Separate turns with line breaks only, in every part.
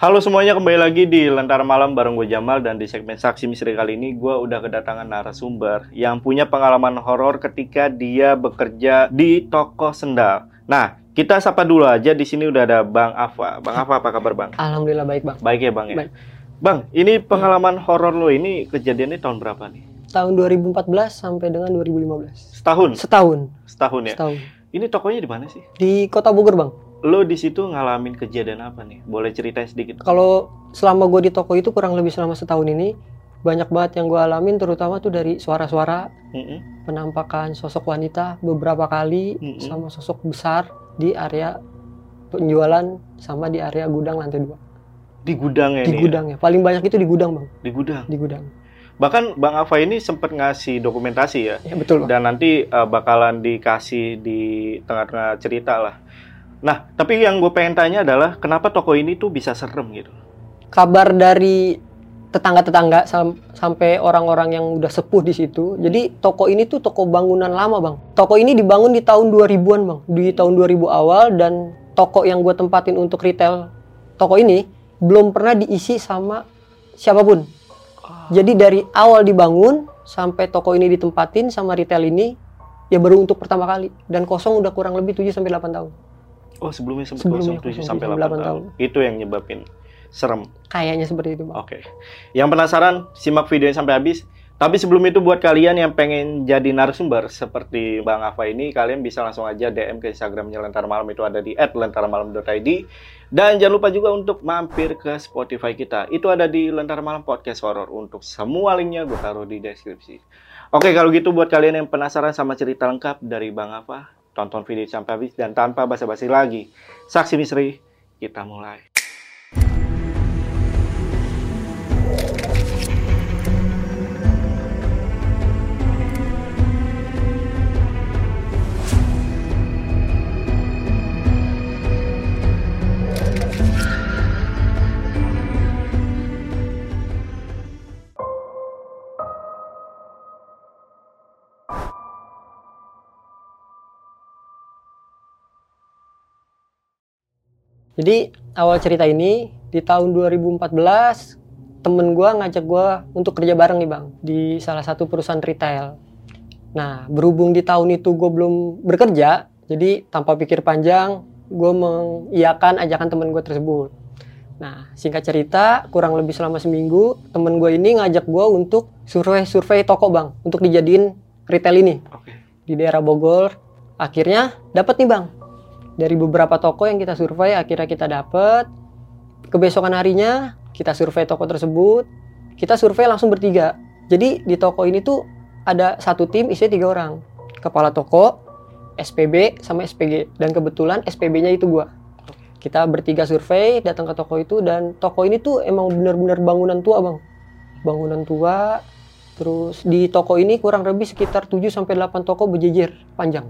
Halo semuanya, kembali lagi di Lentera Malam bareng gue Jamal dan di segmen Saksi Misteri kali ini gue udah kedatangan narasumber yang punya pengalaman horor ketika dia bekerja di toko sendal. Nah, kita sapa dulu aja di sini udah ada Bang Afa. Bang Afa apa kabar Bang?
Alhamdulillah baik bang.
Baik ya Bang ya.
Baik.
Bang, ini pengalaman horor lo ini kejadiannya tahun berapa nih?
Tahun 2014 sampai dengan 2015.
Setahun?
Setahun.
Setahun ya.
Setahun.
Ini tokonya di mana sih?
Di Kota Bogor bang.
Lo di situ ngalamin kejadian apa nih? Boleh ceritain sedikit?
Kalau selama gue di toko itu kurang lebih selama setahun ini banyak banget yang gue alamin terutama tuh dari suara-suara
Mm-mm.
penampakan sosok wanita beberapa kali
Mm-mm.
sama sosok besar di area penjualan sama di area gudang lantai dua
Di gudangnya
di
nih. ya?
paling banyak itu di gudang bang
Di gudang.
di gudang
Bahkan Bang Afa ini sempat ngasih dokumentasi ya.
ya betul bang
Dan nanti uh, bakalan dikasih di tengah-tengah cerita lah. Nah, tapi yang gue pengen tanya adalah kenapa toko ini tuh bisa serem gitu?
kabar dari tetangga-tetangga sam- sampai orang-orang yang udah sepuh di situ. Jadi toko ini tuh toko bangunan lama, Bang. Toko ini dibangun di tahun 2000-an, Bang. Di tahun 2000 awal dan toko yang gue tempatin untuk retail toko ini belum pernah diisi sama siapa pun. Jadi dari awal dibangun sampai toko ini ditempatin sama retail ini ya baru untuk pertama kali dan kosong udah kurang lebih 7 sampai 8 tahun.
Oh, sebelumnya sempat
Sebelumnya
kosong 7
kosong
sampai 8
tujuh sampai
tahun.
tahun.
Itu yang nyebabin serem.
Kayaknya seperti itu.
Oke. Yang penasaran, simak videonya sampai habis. Tapi sebelum itu buat kalian yang pengen jadi narasumber seperti Bang Afa ini, kalian bisa langsung aja DM ke Instagramnya Lentera Malam itu ada di @lentaramalam.id. Dan jangan lupa juga untuk mampir ke Spotify kita. Itu ada di Lentera Malam Podcast Horror. Untuk semua linknya gue taruh di deskripsi. Oke, kalau gitu buat kalian yang penasaran sama cerita lengkap dari Bang Afa, tonton video sampai habis dan tanpa basa-basi lagi. Saksi misteri, kita mulai.
Jadi awal cerita ini di tahun 2014 temen gua ngajak gua untuk kerja bareng nih bang di salah satu perusahaan retail. Nah berhubung di tahun itu gue belum bekerja, jadi tanpa pikir panjang gue mengiyakan ajakan temen gue tersebut. Nah singkat cerita kurang lebih selama seminggu temen gue ini ngajak gue untuk survei-survei toko bang untuk dijadiin retail ini
Oke.
di daerah Bogor. Akhirnya dapat nih bang dari beberapa toko yang kita survei akhirnya kita dapat. Kebesokan harinya kita survei toko tersebut. Kita survei langsung bertiga. Jadi di toko ini tuh ada satu tim isinya tiga orang. Kepala toko, SPB sama SPG dan kebetulan SPB-nya itu gua. Kita bertiga survei datang ke toko itu dan toko ini tuh emang bener-bener bangunan tua bang. Bangunan tua. Terus di toko ini kurang lebih sekitar 7 sampai 8 toko berjejer panjang.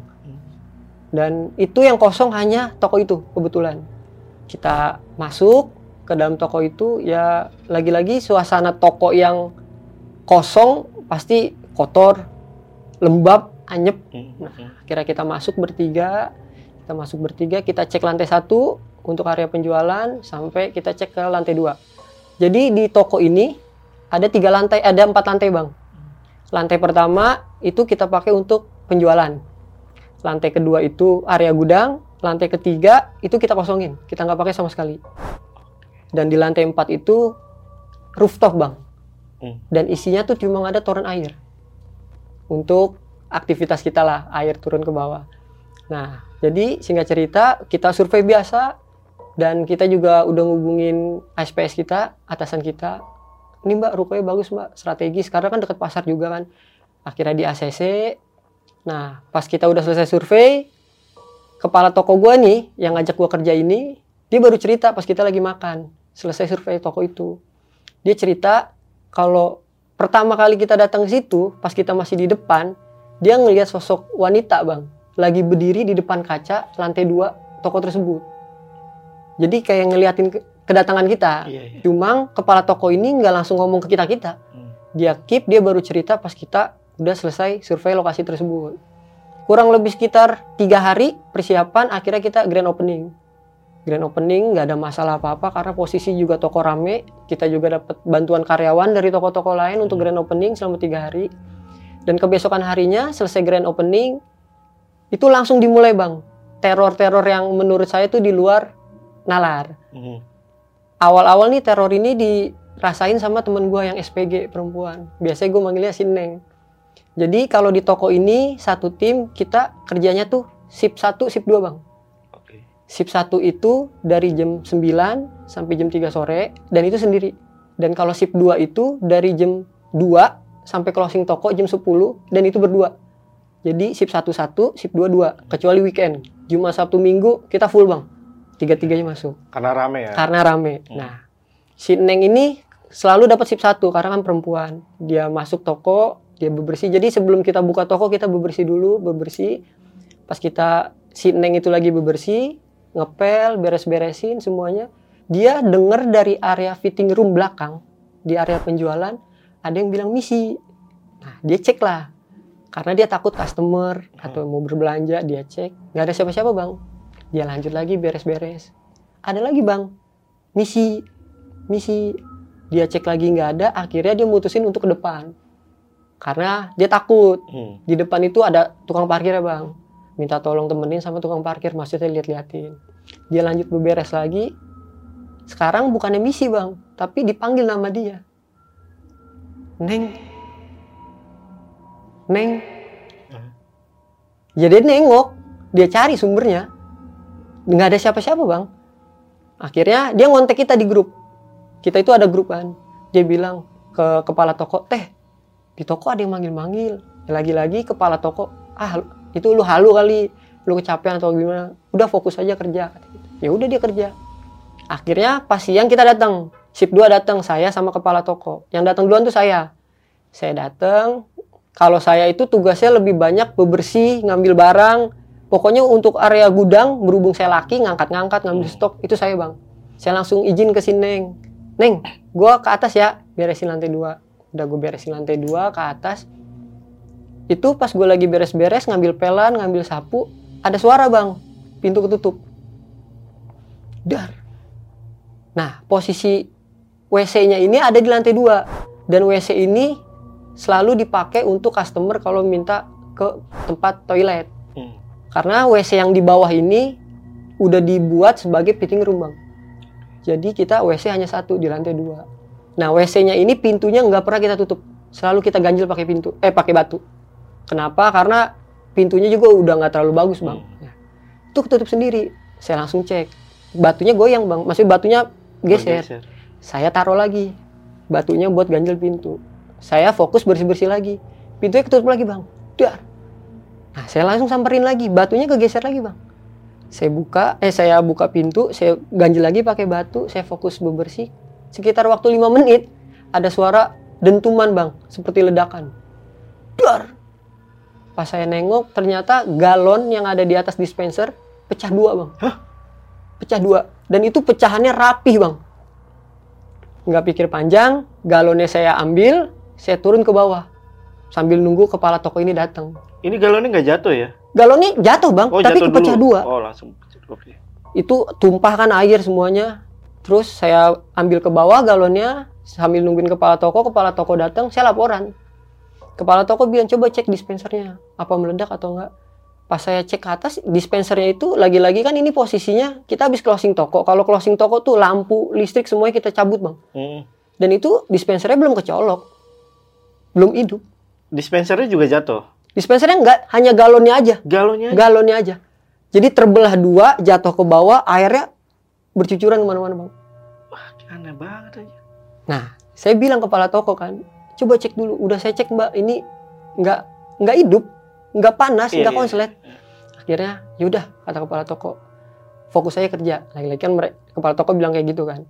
Dan itu yang kosong hanya toko itu kebetulan. Kita masuk ke dalam toko itu ya lagi-lagi suasana toko yang kosong pasti kotor, lembab, anyep.
Hmm.
Akhirnya kita masuk bertiga, kita masuk bertiga, kita cek lantai satu untuk area penjualan sampai kita cek ke lantai dua. Jadi di toko ini ada tiga lantai, ada empat lantai bang. Lantai pertama itu kita pakai untuk penjualan. Lantai kedua itu area gudang. Lantai ketiga itu kita kosongin, kita nggak pakai sama sekali. Dan di lantai empat itu rooftop bang.
Hmm.
Dan isinya tuh cuma ada toren air untuk aktivitas kita lah, air turun ke bawah. Nah, jadi singkat cerita kita survei biasa dan kita juga udah ngubungin SPS kita, atasan kita. Ini mbak, rupanya bagus mbak, strategis karena kan deket pasar juga kan. Akhirnya di ACC. Nah, pas kita udah selesai survei, kepala toko gua nih yang ngajak gua kerja ini, dia baru cerita pas kita lagi makan, selesai survei toko itu. Dia cerita kalau pertama kali kita datang ke situ, pas kita masih di depan, dia ngelihat sosok wanita bang, lagi berdiri di depan kaca lantai dua toko tersebut. Jadi kayak ngeliatin ke- kedatangan kita.
Iya, iya.
Cuma kepala toko ini nggak langsung ngomong ke kita kita.
Hmm.
Dia keep, dia baru cerita pas kita udah selesai survei lokasi tersebut. Kurang lebih sekitar tiga hari persiapan, akhirnya kita grand opening. grand opening nggak ada masalah apa-apa karena posisi juga toko rame. Kita juga dapat bantuan karyawan dari toko-toko lain untuk grand opening selama tiga hari. Dan kebesokan harinya selesai grand opening itu langsung dimulai bang. Teror-teror yang menurut saya itu di luar nalar.
Hmm.
awal-awal nih teror ini dirasain sama temen gue yang SPG perempuan. Biasanya gue manggilnya si Neng jadi kalau di toko ini satu tim kita kerjanya tuh shift 1 shift 2 bang
Oke.
Shift 1 itu dari jam 9 sampai jam 3 sore dan itu sendiri. Dan kalau shift 2 itu dari jam 2 sampai closing toko jam 10 dan itu berdua. Jadi shift 1 1, shift 2 2 kecuali weekend. Jumat Sabtu Minggu kita full, Bang. Tiga-tiganya masuk
Karena rame ya.
karena rame.
Hmm.
Nah, si Neng ini selalu dapat shift 1 karena kan perempuan. Dia masuk toko, dia bebersih. Jadi sebelum kita buka toko kita bebersih dulu, bebersih. Pas kita si Neng itu lagi bebersih, ngepel, beres-beresin semuanya. Dia dengar dari area fitting room belakang di area penjualan ada yang bilang misi. Nah, dia cek lah. Karena dia takut customer atau mau berbelanja, dia cek. Nggak ada siapa-siapa, Bang. Dia lanjut lagi beres-beres. Ada lagi, Bang. Misi. Misi. Dia cek lagi nggak ada, akhirnya dia mutusin untuk ke depan. Karena dia takut.
Hmm.
di depan itu ada tukang parkir ya bang. Minta tolong temenin sama tukang parkir maksudnya lihat-liatin dia lanjut beberes lagi. Sekarang bukannya misi bang tapi dipanggil nama dia. Neng. Neng. Jadi dia nengok. Dia cari sumbernya. Nggak ada siapa-siapa bang. Akhirnya dia ngontek kita di grup. Kita itu ada grup kan. Dia bilang ke kepala toko teh di toko ada yang manggil-manggil. Lagi-lagi kepala toko ah itu lu halu kali lu kecapean atau gimana? Udah fokus aja kerja gitu. ya udah dia kerja. Akhirnya pas siang kita datang shift 2 datang saya sama kepala toko. Yang datang duluan tuh saya. Saya datang kalau saya itu tugasnya lebih banyak bebersih ngambil barang. Pokoknya untuk area gudang berhubung saya laki ngangkat-ngangkat ngambil
Hmm.
stok itu saya bang. Saya langsung izin ke si Neng. Neng gua ke atas ya beresin lantai dua udah gue beresin lantai dua ke atas. Itu pas gue lagi beres-beres ngambil pelan ngambil sapu ada suara bang. Pintu ketutup. Dar. Nah posisi WC-nya ini ada di lantai dua. Dan WC ini selalu dipakai untuk customer kalau minta ke tempat toilet.
Hmm.
karena WC yang di bawah ini udah dibuat sebagai fitting room bang. Jadi kita WC hanya satu di lantai dua nah WC-nya ini pintunya nggak pernah kita tutup. Selalu kita ganjil pakai pintu eh pakai batu. Kenapa? Karena pintunya juga udah nggak terlalu bagus bang.
Hmm.
Nah, itu ketutup sendiri. Saya langsung cek. Batunya goyang bang. Maksudnya batunya geser.
Bergeser.
saya taruh lagi batunya buat ganjel pintu. Saya fokus bersih bersih lagi. Pintunya ketutup lagi bang. Dar. Nah saya langsung samperin lagi. Batunya kegeser lagi bang. Saya buka eh saya buka pintu saya ganjel lagi pakai batu saya fokus bebersih sekitar waktu lima menit ada suara dentuman bang seperti ledakan. Dar pas saya nengok ternyata galon yang ada di atas dispenser pecah dua bang. Pecah dua. Dan itu pecahannya rapih bang. Nggak pikir panjang galonnya saya ambil saya turun ke bawah. Sambil nunggu kepala toko ini datang.
Ini galonnya nggak jatuh ya?
galonnya jatuh bang
Oh,
tapi
jatuh
kepecah
dulu.
dua.
Oh, langsung pecah.
Itu tumpahkan air semuanya terus saya ambil ke bawah galonnya sambil nungguin kepala toko kepala toko datang saya laporan. Kepala toko bilang coba cek dispensernya apa meledak atau enggak. Pas saya cek ke atas dispensernya itu lagi-lagi kan ini posisinya kita habis closing toko. Kalau closing toko tuh lampu listrik semuanya kita cabut bang.
Hmm.
dan itu dispensernya belum kecolok. Belum hidup.
Dispensernya juga jatuh.
dispensernya enggak hanya galonnya aja.
Galonnya aja.
galonnya aja. Jadi terbelah dua jatuh ke bawah airnya bercucuran ke mana-mana bang
Wah, aneh banget aja.
Nah, saya bilang kepala toko kan, coba cek dulu. Udah saya cek mbak, ini nggak nggak hidup, nggak panas,
Iya,
nggak
iya.
konslet. Akhirnya, yaudah kata kepala toko, fokus saya kerja. Lagi-lagi kan mereka, kepala toko bilang kayak gitu kan.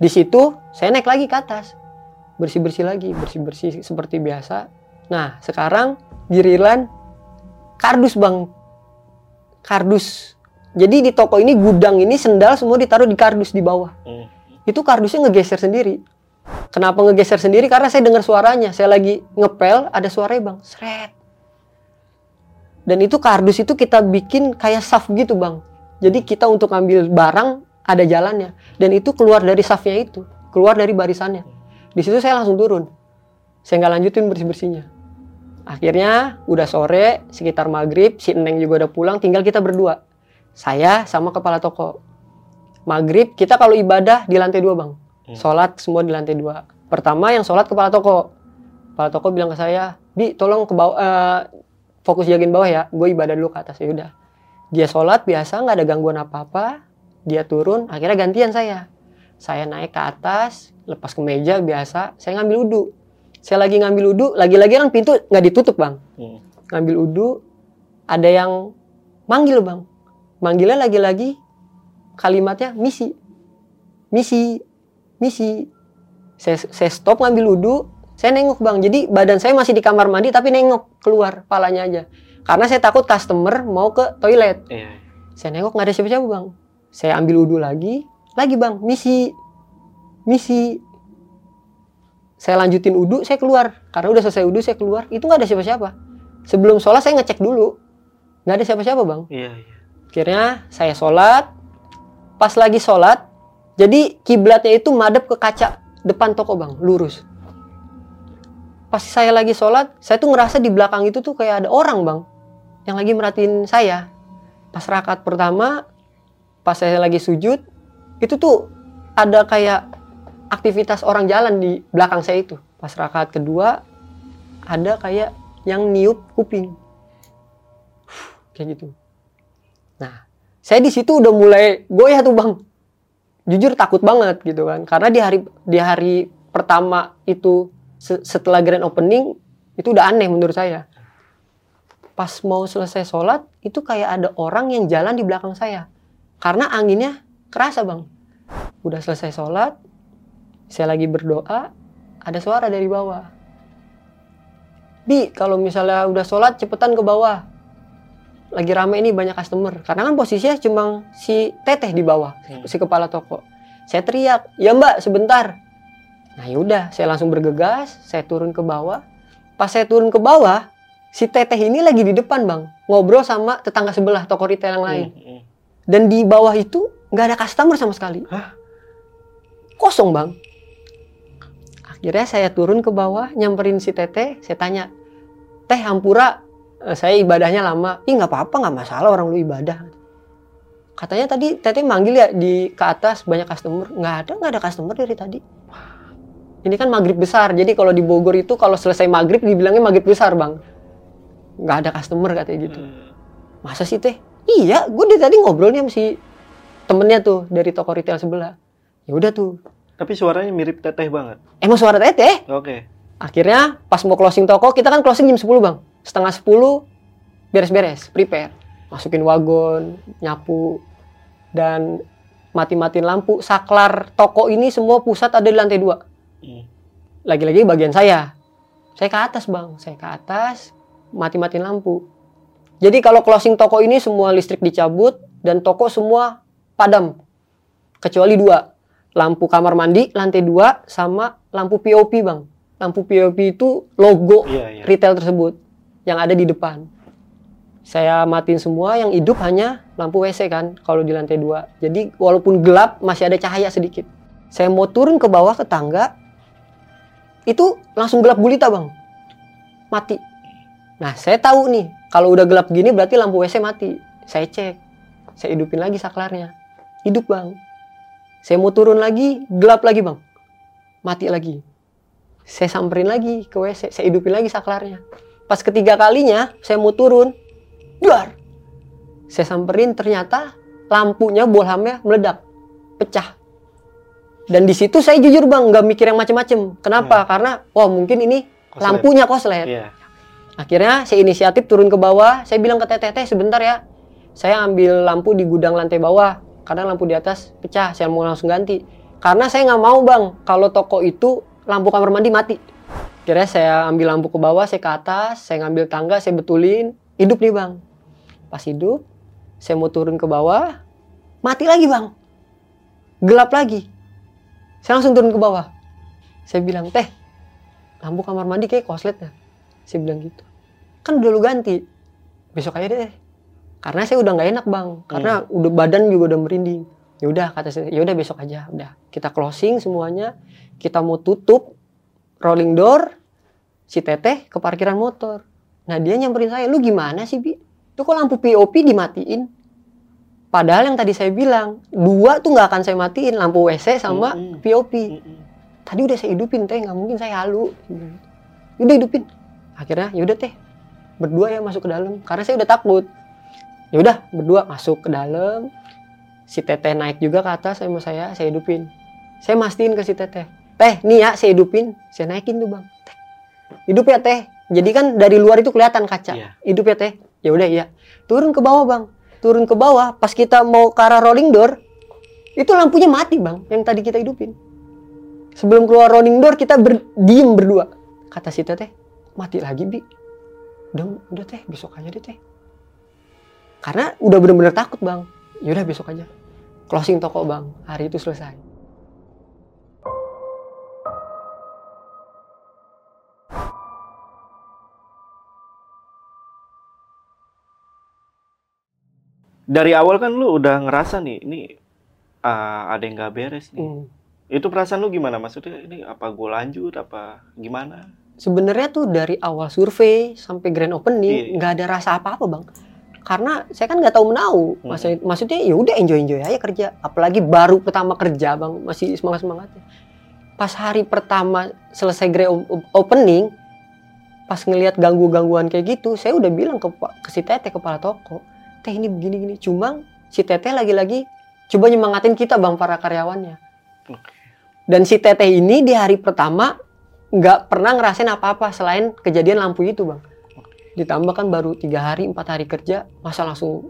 Di situ saya naik lagi ke atas, bersih-bersih lagi, bersih-bersih seperti biasa. Nah, sekarang giliran kardus bang, kardus. Jadi di toko ini gudang ini sendal semua ditaruh di kardus di bawah.
Hmm.
Itu kardusnya ngegeser sendiri. Kenapa ngegeser sendiri? Karena saya dengar suaranya. Saya lagi ngepel, ada suaranya bang, seret. Dan itu kardus itu kita bikin kayak saf gitu bang. Jadi kita untuk ngambil barang ada jalannya. Dan itu keluar dari safnya itu, keluar dari barisannya. Di situ saya langsung turun. Saya nggak lanjutin bersih bersihnya. Akhirnya udah sore, sekitar maghrib, si Neng juga udah pulang, tinggal kita berdua. Saya sama kepala toko. Maghrib kita kalau ibadah di lantai dua bang.
Hmm.
Sholat semua di lantai dua. Pertama yang sholat kepala toko. Kepala toko bilang ke saya, Bi tolong ke bawah, eh, fokus jagain bawah ya. Gue ibadah dulu ke atas ya udah. Dia sholat biasa nggak ada gangguan apa-apa. Dia turun, akhirnya gantian saya. Saya naik ke atas, lepas ke meja biasa. Saya ngambil wudhu. Saya lagi ngambil wudhu, lagi-lagi kan pintu nggak ditutup bang.
Hmm.
Ngambil wudhu, ada yang manggil bang. Manggilnya lagi-lagi kalimatnya misi, misi, misi. Saya, saya stop ngambil wudhu, saya nengok bang. Jadi badan saya masih di kamar mandi tapi nengok keluar palanya aja. Karena saya takut customer mau ke toilet.
Iya.
Saya nengok nggak ada siapa-siapa bang. Saya ambil wudhu lagi, lagi bang, misi, misi. Saya lanjutin wudhu, saya keluar. Karena udah selesai wudhu, saya keluar. Itu nggak ada siapa-siapa. Sebelum sholat saya ngecek dulu, nggak ada siapa-siapa bang.
Iya, iya.
Akhirnya saya sholat. Pas lagi sholat, jadi kiblatnya itu madep ke kaca depan toko bang, lurus. Pas saya lagi sholat, saya tuh ngerasa di belakang itu tuh kayak ada orang bang, yang lagi merhatiin saya. Pas rakaat pertama, pas saya lagi sujud, itu tuh ada kayak aktivitas orang jalan di belakang saya itu. Pas rakaat kedua, ada kayak yang niup kuping. Kayak gitu. Nah, saya di situ udah mulai goyah tuh bang. Jujur takut banget gitu kan, karena di hari di hari pertama itu se- setelah grand opening itu udah aneh menurut saya. Pas mau selesai sholat itu kayak ada orang yang jalan di belakang saya, karena anginnya kerasa bang. Udah selesai sholat, saya lagi berdoa, ada suara dari bawah. Bi, kalau misalnya udah sholat cepetan ke bawah lagi rame ini banyak customer karena kan posisinya cuma si teteh di bawah
Hmm.
si kepala toko saya teriak ya mbak sebentar nah yaudah saya langsung bergegas saya turun ke bawah pas saya turun ke bawah si teteh ini lagi di depan bang ngobrol sama tetangga sebelah toko retail yang lain
Hmm, hmm.
dan di bawah itu nggak ada customer sama sekali.
Hah?
kosong bang. Akhirnya saya turun ke bawah nyamperin si teteh saya tanya teh hampura eh, saya ibadahnya lama. Ih nggak apa-apa nggak masalah orang lu ibadah. Katanya tadi teteh manggil ya di ke atas banyak customer. Nggak ada nggak ada customer dari tadi. Ini kan maghrib besar jadi kalau di Bogor itu kalau selesai maghrib dibilangnya maghrib besar bang. Nggak ada customer katanya gitu.
Hmm.
masa sih teh? Iya gue dari tadi ngobrol nih sama si temennya tuh dari toko retail sebelah. Ya udah tuh.
Tapi suaranya mirip teteh banget.
emang suara teteh?
Oke.
akhirnya pas mau closing toko kita kan closing jam 10 bang. Setengah 10 beres-beres prepare. Masukin wagon nyapu dan mati-matiin lampu. Saklar toko ini semua pusat ada di lantai dua.
Hmm.
lagi-lagi bagian saya. Saya ke atas bang. Saya ke atas mati-matiin lampu. Jadi kalau closing toko ini semua listrik dicabut dan toko semua padam. Kecuali dua. Lampu kamar mandi lantai dua sama lampu POP bang. Lampu POP itu logo
Iya, iya.
retail tersebut yang ada di depan. Saya matiin semua yang hidup hanya lampu WC kan kalau di lantai dua. Jadi walaupun gelap masih ada cahaya sedikit. Saya mau turun ke bawah ke tangga itu langsung gelap gulita bang. Mati. Nah saya tahu nih kalau udah gelap gini berarti lampu WC mati. Saya cek. Saya hidupin lagi saklarnya hidup bang. Saya mau turun lagi gelap lagi bang. Mati lagi. Saya samperin lagi ke WC saya hidupin lagi saklarnya. Pas ketiga kalinya saya mau turun. Duar! Saya samperin ternyata lampunya bolhamnya meledak. Pecah. Dan di situ saya jujur bang nggak mikir yang macem-macem. Kenapa?
Hmm.
karena wah mungkin ini
Koslet.
lampunya koslet.
Iya.
akhirnya saya inisiatif turun ke bawah. Saya bilang ke teteh "Teh, sebentar ya. Saya ambil lampu di gudang lantai bawah karena lampu di atas pecah saya mau langsung ganti karena saya nggak mau bang kalau toko itu lampu kamar mandi mati akhirnya saya ambil lampu ke bawah saya ke atas saya ngambil tangga saya betulin hidup nih bang pas hidup saya mau turun ke bawah mati lagi bang gelap lagi saya langsung turun ke bawah Saya bilang, teh, lampu kamar mandi kayak koslet ya. Saya bilang gitu. Kan udah lu ganti. Besok aja deh. Karena saya udah nggak enak bang. Karena udah badan juga udah merinding. Ya udah kata saya, ya udah besok aja. Udah kita closing semuanya. Kita mau tutup rolling door. Si teteh ke parkiran motor. Nah dia nyamperin saya, lu gimana sih bi? Itu kok lampu POP dimatiin? Padahal yang tadi saya bilang dua tuh nggak akan saya matiin lampu WC sama
Mm-mm.
POP
Mm-mm.
tadi udah saya hidupin teh nggak mungkin saya halu udah hidupin akhirnya yaudah teh berdua ya masuk ke dalam karena saya udah takut yaudah berdua masuk ke dalam. Si teteh naik juga ke atas sama saya saya hidupin. Saya mastiin ke si teteh teh nih ya saya hidupin. Saya naikin tuh bang. Teh. Hidup ya teh. Jadi kan dari luar itu kelihatan kaca.
Iya.
hidup ya teh. Ya udah iya. Turun ke bawah bang. Turun ke bawah pas kita mau ke arah rolling door itu lampunya mati bang yang tadi kita hidupin. Sebelum keluar rolling door kita ber, diem berdua. Kata si teteh mati lagi bi. Udah udah teh. Besok aja deh teh karena udah bener-bener takut bang yaudah besok aja closing toko bang hari itu selesai
Dari awal kan lu udah ngerasa nih, ini ah, ada yang nggak beres nih.
Hmm.
Itu perasaan lu gimana? Maksudnya ini apa gue lanjut apa gimana?
sebenarnya tuh dari awal survei sampai grand opening
Iya.
nggak ada rasa apa-apa bang karena saya kan nggak tahu menau.
Hmm.
Maksud- maksudnya ya udah enjoy enjoy aja kerja. Apalagi baru pertama kerja bang. Masih semangat semangatnya pas hari pertama selesai grand o- opening pas ngelihat ganggu gangguan kayak gitu saya udah bilang ke ke si teteh kepala toko teh ini begini gini. Cuma si teteh lagi-lagi coba nyemangatin kita bang para karyawannya. Dan si teteh ini di hari pertama nggak pernah ngerasain apa-apa selain kejadian lampu itu bang ditambah kan baru tiga hari empat hari kerja masa langsung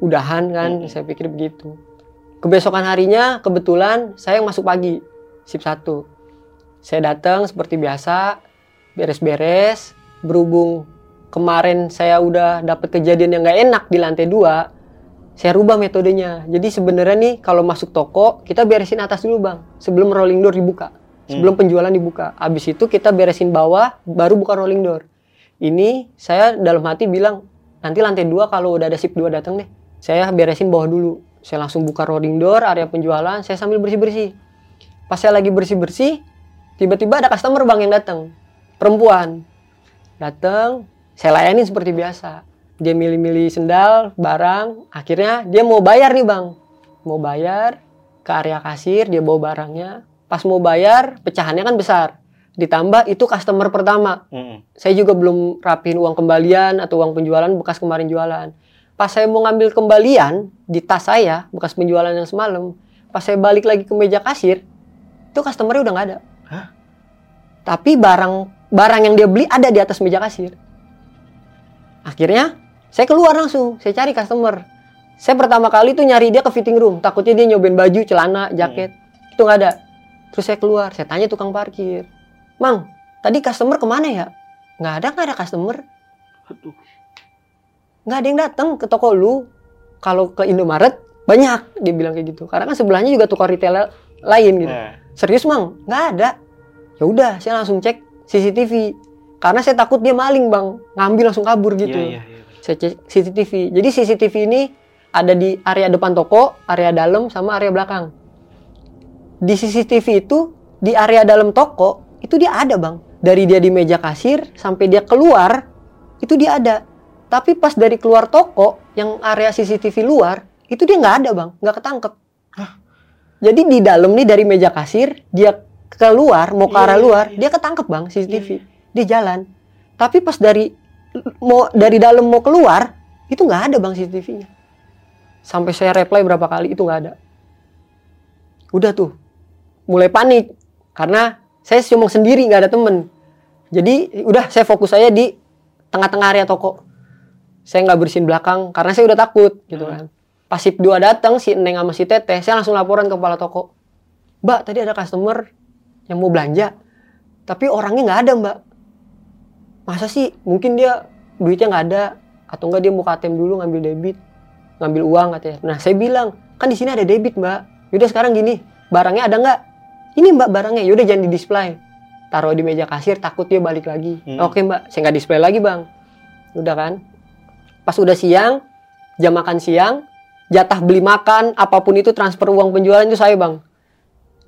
udahan kan?
Mm-mm.
saya pikir begitu. Kebesokan harinya kebetulan saya yang masuk pagi sip satu. Saya datang seperti biasa beres-beres. Berhubung kemarin saya udah dapet kejadian yang nggak enak di lantai dua saya rubah metodenya. Jadi sebenarnya nih kalau masuk toko kita beresin atas dulu bang. Sebelum rolling door dibuka. Sebelum penjualan dibuka. Habis itu kita beresin bawah baru buka rolling door ini saya dalam hati bilang nanti lantai dua kalau udah ada sip dua datang deh. Saya beresin bawah dulu. Saya langsung buka rolling door area penjualan saya sambil bersih bersih pas saya lagi bersih bersih tiba-tiba ada customer bang yang datang perempuan. Datang saya layanin seperti biasa. Dia milih-milih sendal barang akhirnya dia mau bayar nih bang. Mau bayar ke area kasir dia bawa barangnya. Pas mau bayar pecahannya kan besar ditambah itu customer pertama
Mm-mm.
saya juga belum rapiin uang kembalian atau uang penjualan bekas kemarin jualan. Pas saya mau ngambil kembalian di tas saya bekas penjualan yang semalam, pas saya balik lagi ke meja kasir, itu customernya udah nggak ada.
Hah?
Tapi barang barang yang dia beli ada di atas meja kasir. Akhirnya saya keluar langsung, saya cari customer. Saya pertama kali tuh nyari dia ke fitting room, takutnya dia nyobain baju, celana, jaket, itu nggak ada. Terus saya keluar, saya tanya tukang parkir, Mang, tadi customer ke mana ya? Nggak ada, nggak ada customer.
Aduh.
Nggak ada yang datang ke toko lu. Kalau ke Indomaret, banyak. Dia bilang kayak gitu. Karena kan sebelahnya juga toko retail lain gitu.
Nah,
Serius, Mang? Nggak ada. Ya udah, saya langsung cek CCTV. Karena saya takut dia maling, Bang. Ngambil langsung kabur gitu.
Iya, iya, iya.
Saya cek CCTV. Jadi CCTV ini ada di area depan toko, area dalam, sama area belakang. Di CCTV itu, di area dalam toko, itu dia ada bang. Dari dia di meja kasir, sampai dia keluar, itu dia ada. Tapi pas dari keluar toko, yang area CCTV luar, itu dia nggak ada bang, nggak ketangkep. Jadi di dalam nih dari meja kasir, dia keluar, mau ke
Iya,
arah
iya,
luar,
iya.
dia ketangkep bang CCTV.
Iya,
Dia jalan. Tapi pas dari mau dari dalam mau keluar itu nggak ada bang CCTV-nya. Sampai saya reply berapa kali itu nggak ada. Udah tuh, mulai panik karena saya cuma sendiri nggak ada temen. Jadi udah saya fokus saya di tengah-tengah area toko. Saya nggak bersihin belakang karena saya udah takut gitu
Hmm.
kan. Pas sip 2 datang si Neng sama si Teteh, saya langsung laporan ke kepala toko. Mbak, tadi ada customer yang mau belanja, tapi orangnya nggak ada mbak. Masa sih? Mungkin dia duitnya nggak ada, atau enggak dia mau ke ATM dulu ngambil debit, ngambil uang katanya. Nah saya bilang, kan di sini ada debit mbak. Yaudah sekarang gini, barangnya ada nggak? Ini mbak barangnya, yaudah jangan di display. taruh di meja kasir takut dia balik lagi.
Hmm.
oke mbak saya nggak display lagi bang. Udah kan? Pas udah siang jam makan siang jatah beli makan apa pun itu transfer uang penjualan itu saya bang.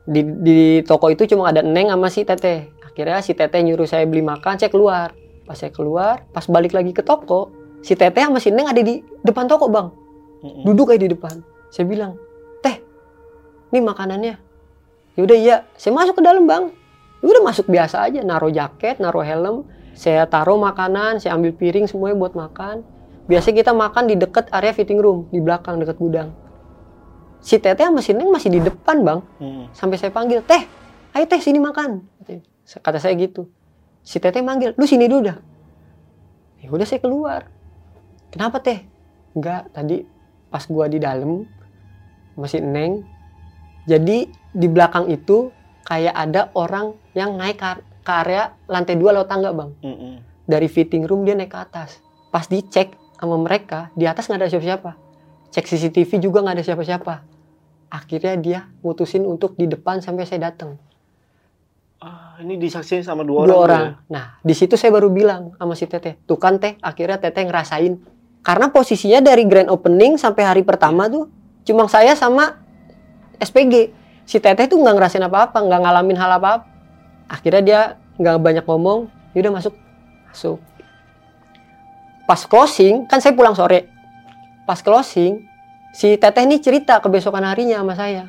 Di, di toko itu cuma ada neng sama si teteh. Akhirnya si teteh nyuruh saya beli makan saya keluar. Pas saya keluar pas balik lagi ke toko si teteh sama si neng ada di depan toko bang.
Mm-mm.
duduk aja di depan. Saya bilang teh ini makanannya yaudah iya. Saya masuk ke dalam bang. Ya udah masuk biasa aja. Naruh jaket naruh helm. Saya taruh makanan saya ambil piring semuanya buat makan. Biasanya kita makan di deket area fitting room di belakang deket gudang. Si teteh sama si neng masih di depan bang.
Mm-mm.
sampai saya panggil teh ayo teh sini makan. Kata saya gitu. Si teteh manggil lu sini dulu dah. Ya udah saya keluar. Kenapa teh? Enggak tadi pas gua di dalam masih neng jadi di belakang itu kayak ada orang yang naik ke ke area lantai dua lewat tangga bang.
Mm-mm.
dari fitting room dia naik ke atas. Pas dicek sama mereka di atas nggak ada siapa-siapa. Cek CCTV juga nggak ada siapa-siapa. Akhirnya dia mutusin untuk di depan sampai saya datang.
Ah, ini disaksikan sama dua,
dua
orang.
orang. nah di situ saya baru bilang sama si teteh tuh kan teh akhirnya teteh ngerasain. Karena posisinya dari grand opening sampai hari pertama tuh cuma saya sama SPG si teteh tuh nggak ngerasain apa-apa nggak ngalamin hal apa-apa. Akhirnya dia nggak banyak ngomong yaudah masuk masuk. Pas closing kan saya pulang sore. Pas closing si teteh ini cerita kebesokan harinya sama saya.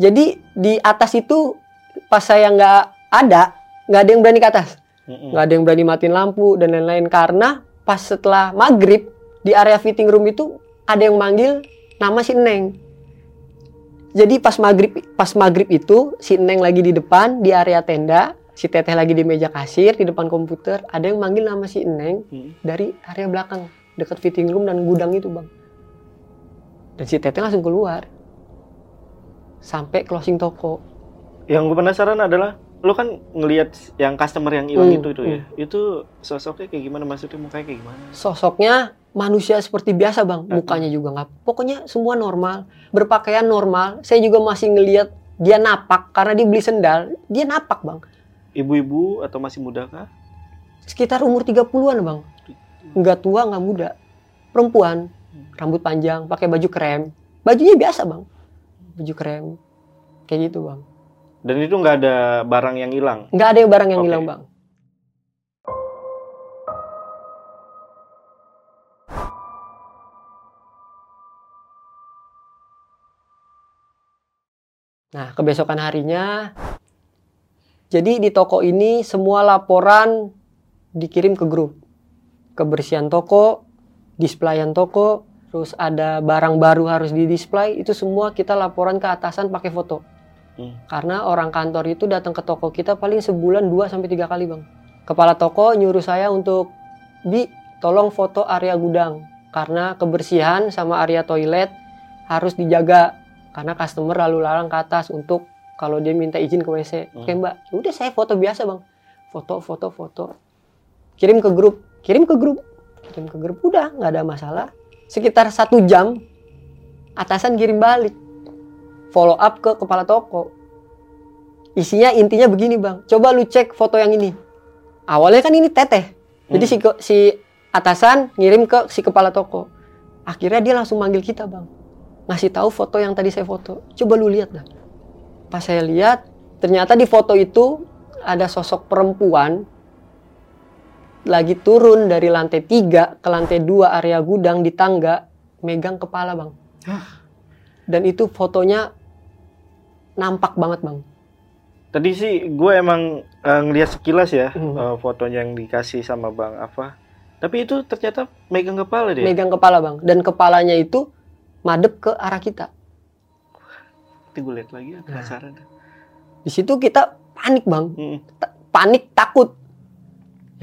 Jadi di atas itu pas saya nggak ada nggak ada yang berani ke atas. Nggak ada yang berani matiin lampu dan lain-lain. Karena pas setelah maghrib di area fitting room itu ada yang manggil nama si Neng jadi pas maghrib pas maghrib itu si Neng lagi di depan di area tenda si Teteh lagi di meja kasir di depan komputer ada yang manggil nama si Neng
Mm.
dari area belakang dekat fitting room dan gudang itu bang dan si Teteh langsung keluar sampai closing toko
Yang gue penasaran adalah lo kan ngelihat yang customer yang hilang
Hmm,
itu itu ya. Itu sosoknya kayak gimana maksudnya mukanya kayak gimana?
sosoknya manusia seperti biasa bang. Mukanya juga nggak pokoknya semua normal. Berpakaian normal. Saya juga masih ngelihat dia napak karena dia beli sendal. Dia napak bang.
Ibu-ibu atau masih muda kah?
sekitar umur 30-an bang. Nggak tua nggak muda. Perempuan. Rambut panjang pakai baju krem. Bajunya biasa bang. Baju krem. Kayak gitu bang.
Dan itu nggak ada barang yang hilang.
nggak ada barang yang
Oke.
hilang bang Nah, kebesokan harinya, jadi di toko ini semua laporan dikirim ke grup. Kebersihan toko, displayan toko, terus ada barang baru harus di-display, itu semua kita laporan ke atasan pakai foto.
Hmm.
Karena orang kantor itu datang ke toko kita paling sebulan 2 sampai 3 kali, Bang. Kepala toko nyuruh saya untuk Bi, tolong foto area gudang karena kebersihan sama area toilet harus dijaga karena customer lalu lalang ke atas untuk kalau dia minta izin ke WC. Oke,
Hmm.
Mbak. Udah saya foto biasa, Bang. Foto, foto, foto. Kirim ke grup, kirim ke grup. Kirim ke grup udah nggak ada masalah. Sekitar satu jam atasan kirim balik follow up ke kepala toko. Isinya intinya begini bang, coba lu cek foto yang ini. Awalnya kan ini teteh, jadi
Hmm.
si si atasan ngirim ke si kepala toko. Akhirnya dia langsung manggil kita bang, ngasih tahu foto yang tadi saya foto. Coba lu lihat dah. Pas saya lihat, ternyata di foto itu ada sosok perempuan lagi turun dari lantai 3 ke lantai 2 area gudang di tangga, megang kepala bang. Dan itu fotonya nampak banget bang.
Tadi sih gue emang eh, ngelihat sekilas ya
Hmm.
eh, fotonya yang dikasih sama Bang Apa. Tapi itu ternyata megang kepala dia.
Megang kepala bang. Dan kepalanya itu madep ke arah kita.
Nanti gue lihat lagi ya, penasaran.
Di situ kita panik bang.
Hmm.
Ta- panik takut.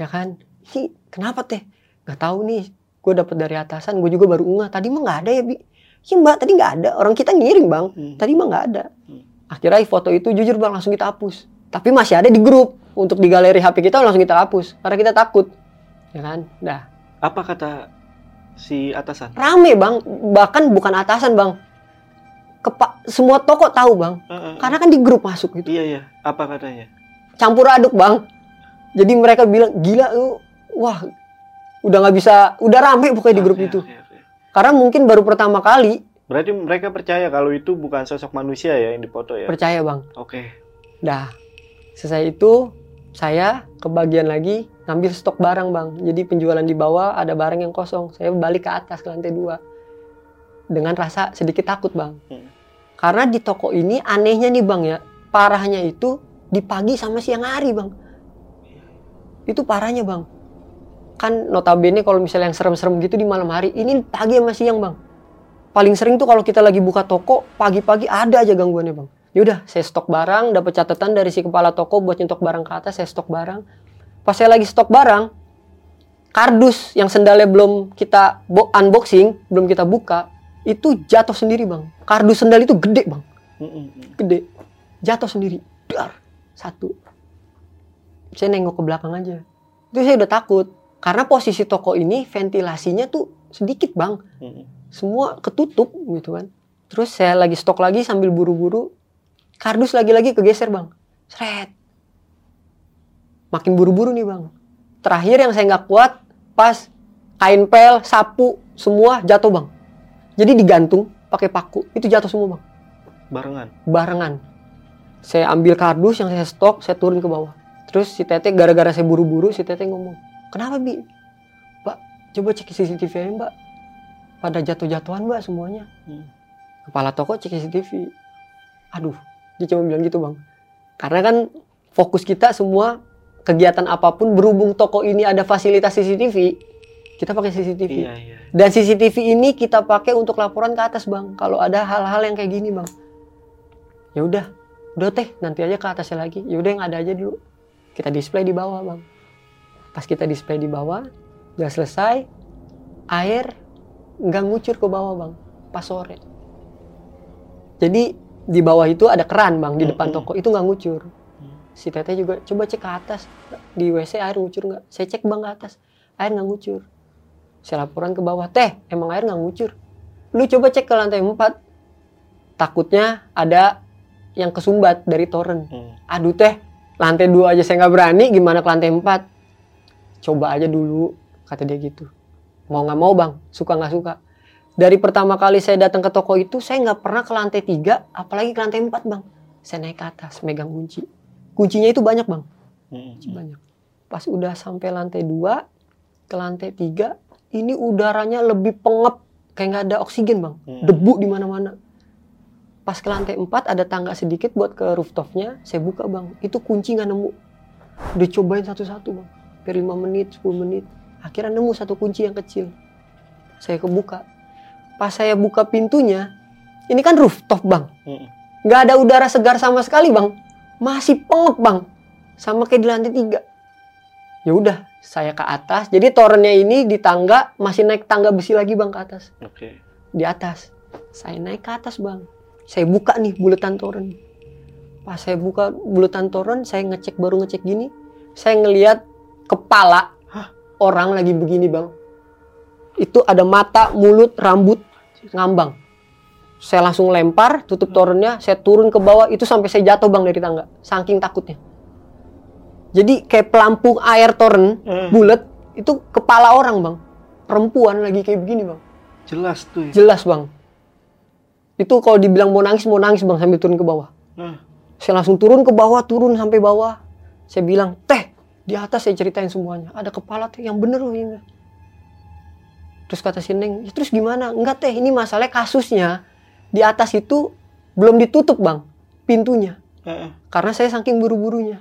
Ya kan? Ini kenapa teh? Gak tahu nih. Gue dapet dari atasan. Gue juga baru ngeh. Tadi mah nggak ada ya bi. Iya mbak. Tadi nggak ada. Orang kita ngirim bang.
Hmm.
Tadi mah nggak ada.
Hmm.
Akhirnya foto itu jujur bang langsung kita hapus. Tapi masih ada di grup. Untuk di galeri HP kita langsung kita hapus. Karena kita takut. Ya kan? Dah.
Apa kata si atasan?
Rame bang. Bahkan bukan atasan bang. Kepa semua toko tahu bang.
Eh, eh,
Karena kan di grup masuk gitu.
Iya iya. Apa katanya?
campur aduk bang. Jadi mereka bilang gila lu, wah udah nggak bisa, udah rame pokoknya di grup
Oke,
itu.
oke, oke.
Karena mungkin baru pertama kali
Berarti mereka percaya kalau itu bukan sosok manusia ya yang dipoto ya?
percaya bang.
Oke.
Dah, selesai itu saya kebagian lagi ngambil stok barang bang. Jadi penjualan di bawah ada barang yang kosong. Saya balik ke atas ke lantai dua dengan rasa sedikit takut bang.
Hmm.
Karena di toko ini anehnya nih bang ya, parahnya itu di pagi sama siang hari bang. Itu parahnya bang. Kan notabene kalau misalnya yang serem-serem gitu di malam hari, ini pagi sama siang bang. Paling sering tuh kalau kita lagi buka toko, pagi-pagi ada aja gangguannya bang. Yaudah, saya stok barang, dapat catatan dari si kepala toko buat nyetok barang ke atas, saya stok barang. Pas saya lagi stok barang, kardus yang sendalnya belum kita bo- unboxing, belum kita buka, itu jatuh sendiri bang. Kardus sendal itu gede bang, gede. Jatuh sendiri, dar, satu. Saya nengok ke belakang aja. Itu saya udah takut. Karena posisi toko ini ventilasinya tuh sedikit bang semua ketutup gitu kan. Terus saya lagi stok lagi sambil buru-buru. Kardus lagi-lagi kegeser bang. Seret. Makin buru-buru nih bang. Terakhir yang saya nggak kuat pas kain pel, sapu, semua jatuh bang. Jadi digantung pakai paku. Itu jatuh semua bang.
Barengan.
Barengan. Saya ambil kardus yang saya stok, saya turun ke bawah. Terus si Tete gara-gara saya buru-buru, si Tete ngomong, kenapa Bi? Mbak, coba cek CCTV aja mbak. Pada jatuh-jatuhan mbak semuanya.
Hmm.
Kepala toko cek CCTV. Aduh, dia cuma bilang gitu bang. Karena kan fokus kita semua kegiatan apa pun berhubung toko ini ada fasilitas CCTV, kita pakai CCTV.
Iya, iya.
Dan CCTV ini kita pakai untuk laporan ke atas bang. Kalau ada hal-hal yang kayak gini bang. Ya udah, udah teh nanti aja ke atasnya lagi. Ya udah yang ada aja dulu. Kita display di bawah bang. Pas kita display di bawah, udah selesai, air nggak ngucur ke bawah bang. Pas sore. Jadi di bawah itu ada keran bang di depan
Mm-mm.
toko itu nggak ngucur.
Hmm.
Si teteh juga coba cek ke atas di WC air ngucur nggak? Saya cek bang ke atas, air nggak ngucur. Saya laporan ke bawah, teh emang air nggak ngucur. Lu coba cek ke lantai 4. Takutnya ada yang kesumbat dari toren.
Hmm.
Aduh teh, lantai dua aja saya nggak berani, gimana ke lantai 4? Coba aja dulu, kata dia gitu. Mau nggak mau bang, suka nggak suka. Dari pertama kali saya datang ke toko itu, saya nggak pernah ke lantai 3, apalagi ke lantai 4 bang. Saya naik ke atas, megang kunci. Kuncinya itu banyak bang
Hmm.
banyak. Pas udah sampai lantai 2 ke lantai 3 ini udaranya lebih pengep kayak nggak ada oksigen bang,
Hmm.
debu di mana-mana. Pas ke lantai 4 ada tangga sedikit buat ke rooftopnya, saya buka bang, itu kunci nggak nemu. Udah cobain satu-satu bang, per 5 menit, 10 menit, akhirnya nemu satu kunci yang kecil. Saya kebuka, pas saya buka pintunya, ini kan rooftop bang, nggak ada udara segar sama sekali bang. Masih pengep bang. Sama kayak di lantai tiga. Ya udah saya ke atas. Jadi torennya ini di tangga masih naik tangga besi lagi bang ke atas.
Oke.
di atas. Saya naik ke atas bang. Saya buka nih buletan toren. Pas saya buka buletan toren saya ngecek baru ngecek gini. Saya ngelihat kepala
Hah?
orang lagi begini bang itu ada mata mulut rambut ngambang. Saya langsung lempar tutup torennya saya turun ke bawah itu sampai saya jatuh bang dari tangga. Saking takutnya. Jadi kayak pelampung air toren
Hmm.
bulat itu kepala orang bang. Perempuan lagi kayak begini bang.
Jelas tuh. ya.
jelas bang. Itu kalau dibilang mau nangis mau nangis bang sambil turun ke bawah.
Nah,
saya langsung turun ke bawah turun sampai bawah. Saya bilang teh di atas saya ceritain semuanya. Ada kepala teh yang bener loh ini terus kata si Neng "Ya, terus gimana? Enggak teh ini masalah kasusnya. Di atas itu belum ditutup bang pintunya.
Heeh.
karena saya saking buru-burunya.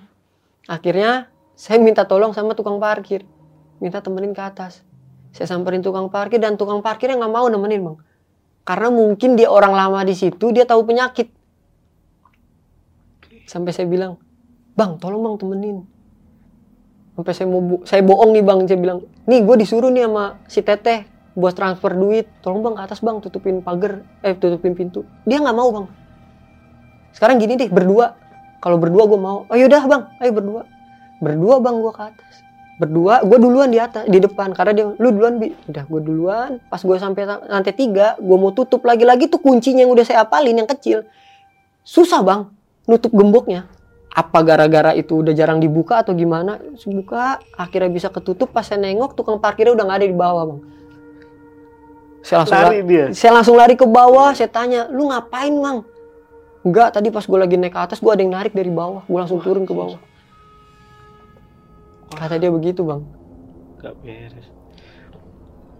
Akhirnya saya minta tolong sama tukang parkir. Minta temenin ke atas. Saya samperin tukang parkir dan tukang parkirnya nggak mau nemenin bang. Karena mungkin dia orang lama di situ dia tahu penyakit. Sampai saya bilang bang tolong bang temenin. Sampai saya mau saya bohong nih bang. Saya bilang nih gue disuruh nih sama si teteh buat transfer duit. Tolong bang ke atas bang tutupin pagar eh tutupin pintu. Dia nggak mau bang. Sekarang gini deh berdua. Kalau berdua gue mau. Oh yaudah bang. Ayo berdua. Berdua bang gue ke atas. Berdua gue duluan di atas di depan. Karena dia lu duluan bi. Udah gue duluan. Pas gue sampai lantai tiga gue mau tutup lagi lagi tuh kuncinya yang udah saya apalin yang kecil. Susah bang nutup gemboknya. Apa gara-gara itu udah jarang dibuka atau gimana? Buka akhirnya bisa ketutup. Pas saya nengok tukang parkirnya udah nggak ada di bawah bang saya langsung
Lari
la-
dia.
saya langsung lari ke bawah. Saya tanya lu ngapain bang enggak tadi pas gue lagi naik ke atas gue ada yang narik dari bawah. Gue langsung turun ke bawah. Kata dia begitu bang.
Gak beres.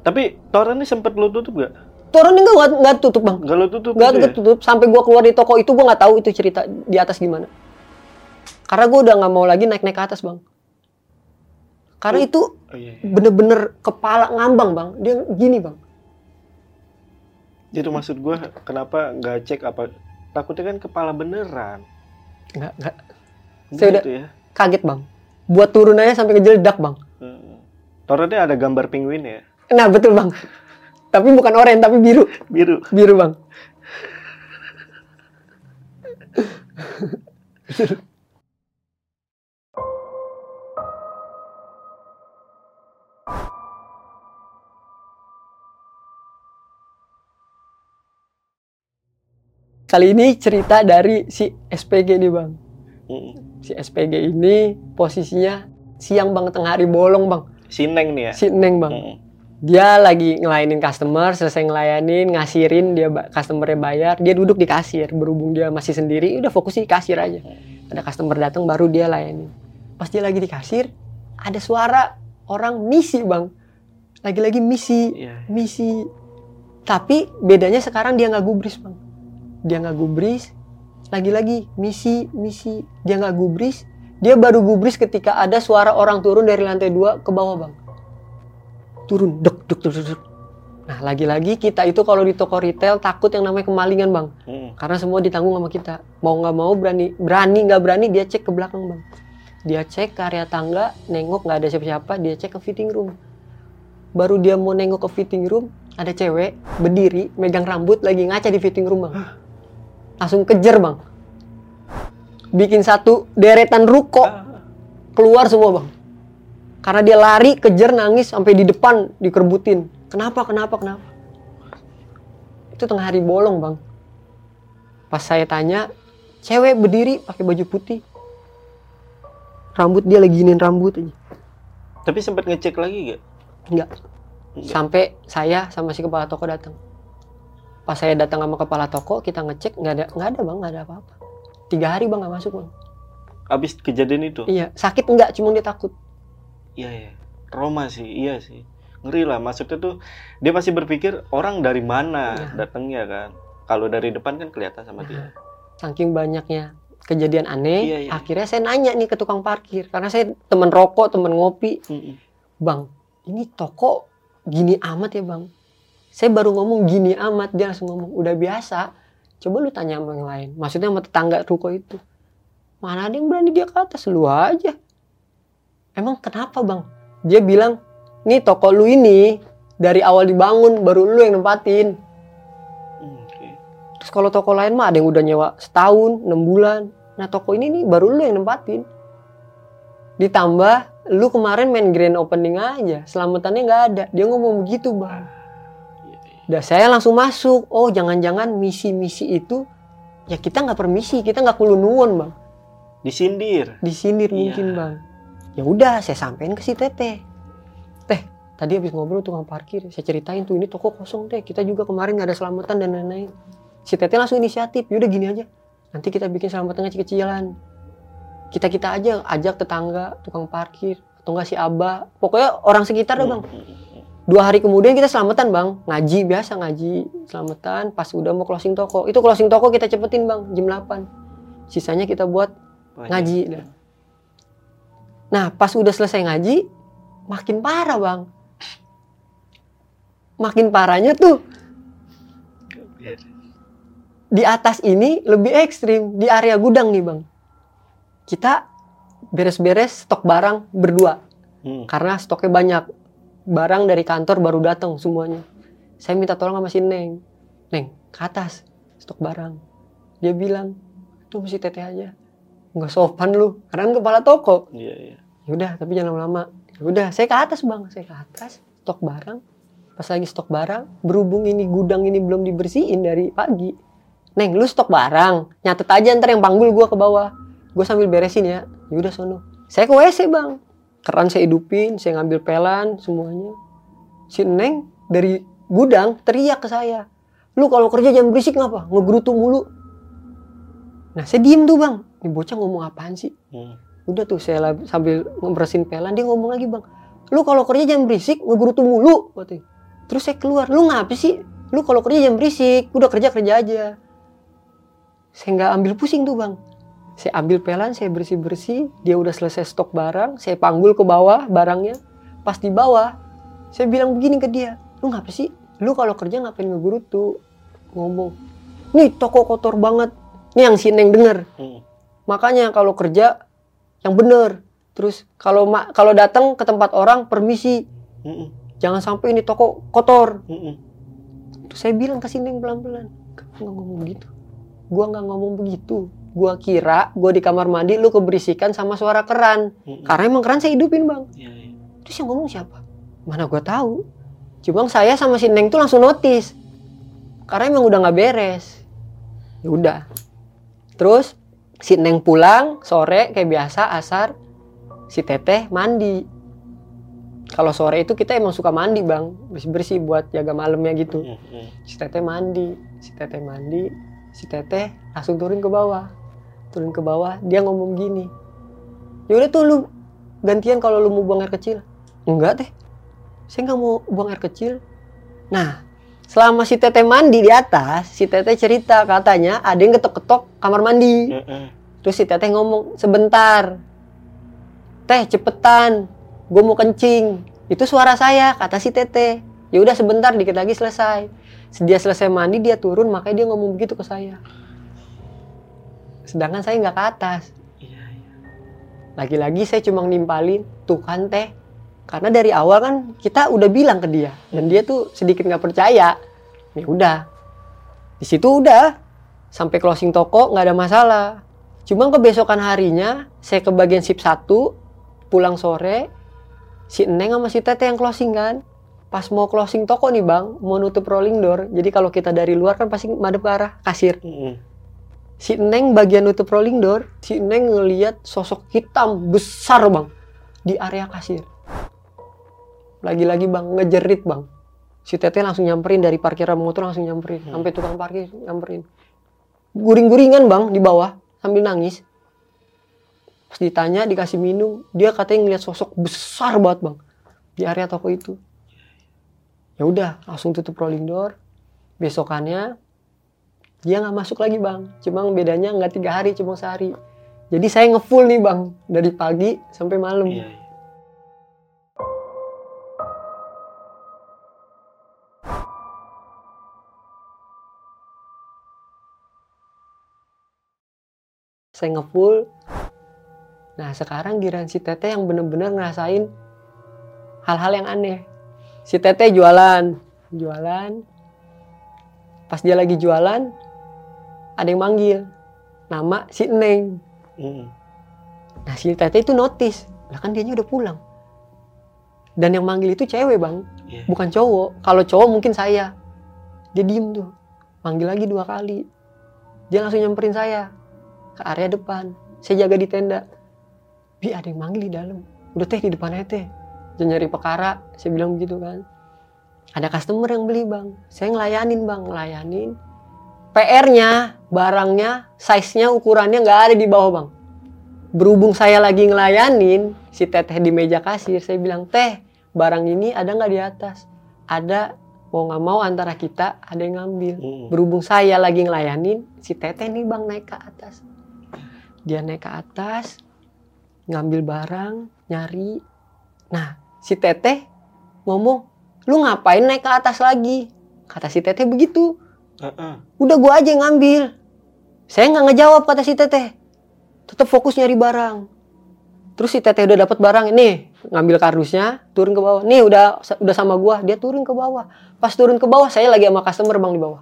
Tapi toren ini sempet lu tutup gak?
turun enggak nggak- nggak tutup bang.
Gak lu tutup
nggak
gitu ya?
ketutup. Sampai gue keluar di toko itu gue nggak tahu itu cerita di atas gimana. Karena gue udah nggak mau lagi naik naik ke atas bang. Karena itu
Oh, iya, iya.
bener-bener kepala ngambang bang. Dia gini bang
Itu maksud gua kenapa nggak cek apa? Takutnya kan kepala beneran.
nggak nggak Saya udah-
Gitu ya.
kaget bang buat turun aja sampai ngejeledak bang
Hmm. Torennya ada gambar penguin ya?
nah betul bang tapi bukan oranye tapi biru
Biru.
biru bang Kali ini cerita dari si SPG nih bang. Si SPG ini posisinya siang banget tengah hari bolong bang.
Sineng nih ya?
Si Neng bang.
Hmm.
Dia lagi ngelayanin customer, selesai ngelayanin, ngasirin, dia customernya bayar, dia duduk di kasir. Berhubung dia masih sendiri, udah fokus di kasir aja. Ada customer datang baru dia layanin. Pas dia lagi di kasir, ada suara orang misi bang. Lagi-lagi misi,
Iya.
misi. Tapi bedanya sekarang dia nggak gubris bang. Dia nggak gubris. Lagi-lagi misi, misi. Dia nggak gubris. Dia baru gubris ketika ada suara orang turun dari lantai dua ke bawah bang. Turun, dek, dek, dek, dek. Nah lagi-lagi kita itu kalau di toko retail takut yang namanya kemalingan bang.
Hmm.
Karena semua ditanggung sama kita. Mau nggak mau berani, berani nggak berani dia cek ke belakang bang. Dia cek ke area tangga, nengok nggak ada siapa-siapa, dia cek ke fitting room. Baru dia mau nengok ke fitting room, ada cewek berdiri, megang rambut, lagi ngaca di fitting room bang. Langsung kejar bang. Bikin satu deretan ruko keluar semua bang. Karena dia lari, kejar, nangis sampai di depan dikerbutin. Kenapa, kenapa, kenapa? Itu tengah hari bolong bang. Pas saya tanya, cewek berdiri pakai baju putih. Rambut dia lagi giniin rambut aja.
Tapi sempat ngecek lagi gak?
Enggak.
Enggak.
Sampai saya sama si kepala toko datang. Pas saya datang sama kepala toko, kita ngecek nggak ada nggak ada bang, nggak ada apa-apa. Tiga hari bang nggak masuk bang.
Abis kejadian itu?
Iya, sakit enggak, cuma dia takut.
Iya ya. Roma sih, iya sih. Ngeri lah. Maksudnya tuh dia pasti berpikir orang dari mana
Iya.
datangnya kan. Kalau dari depan kan kelihatan sama dia.
Saking banyaknya kejadian aneh,
Iya, iya.
akhirnya saya nanya nih ke tukang parkir karena saya temen rokok, temen ngopi,
Mm-mm.
bang, ini toko gini amat ya bang. Saya baru ngomong gini amat, dia langsung ngomong udah biasa. Coba lu tanya sama yang lain. Maksudnya sama tetangga ruko itu. Mana ada yang berani dia ke atas lu aja. Emang kenapa bang? Dia bilang, nih toko lu ini dari awal dibangun baru lu yang nempatin. Terus kalau toko lain mah ada yang udah nyewa setahun, enam bulan. Nah toko ini nih baru lu yang nempatin. Ditambah lu kemarin main grand opening aja, selamatannya nggak ada. Dia ngomong begitu bang.
Iya, iya.
Dah saya langsung masuk. Oh jangan-jangan misi-misi itu ya kita nggak permisi, kita nggak kulo nuwun bang.
Disindir.
Disindir
Iya.
mungkin bang. Ya udah saya sampein ke si teteh. Teh tadi habis ngobrol tukang parkir, saya ceritain tuh ini toko kosong teh. Kita juga kemarin nggak ada selamatan dan lain-lain. Si teteh langsung inisiatif. Yaudah gini aja. Nanti kita bikin selamatan kecil-kecilan. Kita kita aja ajak tetangga, tukang parkir, atau enggak si abah. Pokoknya orang sekitar dah bang. Dua hari kemudian kita selamatan bang, ngaji biasa ngaji selamatan. Pas udah mau closing toko, itu closing toko kita cepetin bang jam 8 Sisanya kita buat
Banyak.
ngaji. Nah pas udah selesai ngaji, makin parah bang. Makin parahnya tuh di atas ini lebih ekstrim di area gudang nih bang. Kita beres-beres stok barang berdua
Hmm.
karena stoknya banyak. Barang dari kantor baru datang semuanya. Saya minta tolong sama si Neng. Neng, ke atas stok barang. Dia bilang, tuh mesti teteh aja. Nggak sopan lu, karena kan kepala toko.
Iya, iya.
Yaudah, tapi jangan lama-lama. Yaudah, saya ke atas bang, saya ke atas stok barang. Pas lagi stok barang, berhubung ini gudang ini belum dibersihin dari pagi. Neng, lu stok barang, nyatet aja ntar yang panggul gua ke bawah. gue sambil beresin ya ya udah sono saya ke WC bang keran saya hidupin saya ngambil pelan semuanya. Si neng dari gudang teriak ke saya lu kalau kerja jangan berisik ngapa? Ngegerutu mulu. Nah saya diem tuh bang. Ini bocah ngomong apaan sih?
Hmm.
udah tuh saya sambil ngebersihin pelan dia ngomong lagi bang lu kalau kerja jangan berisik ngegerutu mulu. Katanya. terus saya keluar lu ngapa sih? Lu kalau kerja jangan berisik udah kerja kerja aja. Saya nggak ambil pusing tuh bang saya ambil pelan saya bersih bersih dia udah selesai stok barang saya panggul ke bawah barangnya. Pas di bawah saya bilang begini ke dia lu ngapa sih? Lu kalau kerja ngapain ngegerutu ngomong nih toko kotor banget. Nih yang si neng denger.
Hmm.
makanya kalau kerja yang bener. Terus kalau kalau datang ke tempat orang permisi.
Hmm.
jangan sampai ini toko kotor.
Hmm.
terus saya bilang ke Sineng pelan-pelan kamu ngomong begitu? Gua nggak ngomong begitu gua kira gua di kamar mandi lu keberisikan sama suara keran.
Hmm.
karena emang keran saya hidupin bang.
Iya, iya.
terus yang ngomong siapa? Mana gua tahu. Cuma saya sama si Neng tuh langsung notice. Karena emang udah nggak beres. Ya udah. Terus si Neng pulang sore kayak biasa asar si Teteh mandi. Kalau sore itu kita emang suka mandi bang. Bersih bersih buat jaga malamnya gitu. Si Teteh mandi si Teteh mandi si Teteh langsung turun ke bawah turun ke bawah dia ngomong gini yaudah tuh lu gantian kalau lu mau buang air kecil. Enggak teh saya nggak mau buang air kecil. Nah selama si Teteh mandi di atas si Teteh cerita katanya ada yang ketok-ketok kamar mandi. Terus si Teteh ngomong sebentar teh cepetan gue mau kencing. Itu suara saya kata si Teteh. Ya udah sebentar dikit lagi selesai. Dia selesai mandi dia turun makanya dia ngomong begitu ke saya sedangkan saya nggak ke atas.
Iya, iya.
lagi-lagi saya cuma nimpalin tuh kan teh. Karena dari awal kan kita udah bilang ke dia dan dia tuh sedikit nggak percaya. Ya udah. Di situ udah sampai closing toko nggak ada masalah. Cuma kebesokan harinya saya ke bagian sip 1 pulang sore si Neng sama si Teteh yang closing kan. Pas mau closing toko nih bang mau nutup rolling door. Jadi kalau kita dari luar kan pasti madep ke arah kasir.
Hmm.
Si Neng bagian nutup rolling door, si Neng ngeliat sosok hitam besar bang di area kasir. Lagi-lagi bang ngejerit bang. Si Teteh langsung nyamperin dari parkiran motor langsung nyamperin,
Hmm.
sampai tukang parkir nyamperin. Guring-guringan bang di bawah sambil nangis. Pas ditanya dikasih minum, dia katanya ngeliat sosok besar banget bang di area toko itu. Ya udah langsung tutup rolling door. Besokannya dia nggak masuk lagi bang. Cuma bedanya nggak tiga hari cuma sehari. Jadi saya ngefull nih bang dari pagi sampai malam.
Iya, iya.
saya ngefull. Nah sekarang giliran si teteh yang bener-bener ngerasain hal-hal yang aneh. Si teteh jualan. Jualan. Pas dia lagi jualan ada yang manggil nama si Neng
Hmm.
Nah si Teteh itu notice, lah kan dianya udah pulang. Dan yang manggil itu cewek bang,
Iya.
bukan cowok. Kalau cowok mungkin saya. Dia diem tuh, manggil lagi dua kali. Dia langsung nyamperin saya ke area depan. Saya jaga di tenda. Bi ada yang manggil di dalam. Udah teh di depan teh. Jangan nyari perkara. Saya bilang begitu kan. Ada customer yang beli bang. Saya ngelayanin bang, ngelayanin. PR-nya, barangnya, size-nya, ukurannya nggak ada di bawah bang. Berhubung saya lagi ngelayanin si teteh di meja kasir, saya bilang teh barang ini ada nggak di atas? Ada, mau nggak mau antara kita ada yang ngambil.
Hmm.
Berhubung saya lagi ngelayanin, si teteh nih bang naik ke atas. Dia naik ke atas, ngambil barang, nyari. Nah, si teteh ngomong, lu ngapain naik ke atas lagi? Kata si teteh begitu.
Heeh.
Udah gua aja yang ngambil. Saya nggak ngejawab kata si teteh. Tetap fokus nyari barang. Terus si teteh udah dapat barang nih, ngambil kardusnya, turun ke bawah. Nih udah udah sama gua, dia turun ke bawah. Pas turun ke bawah, saya lagi sama customer bang di bawah.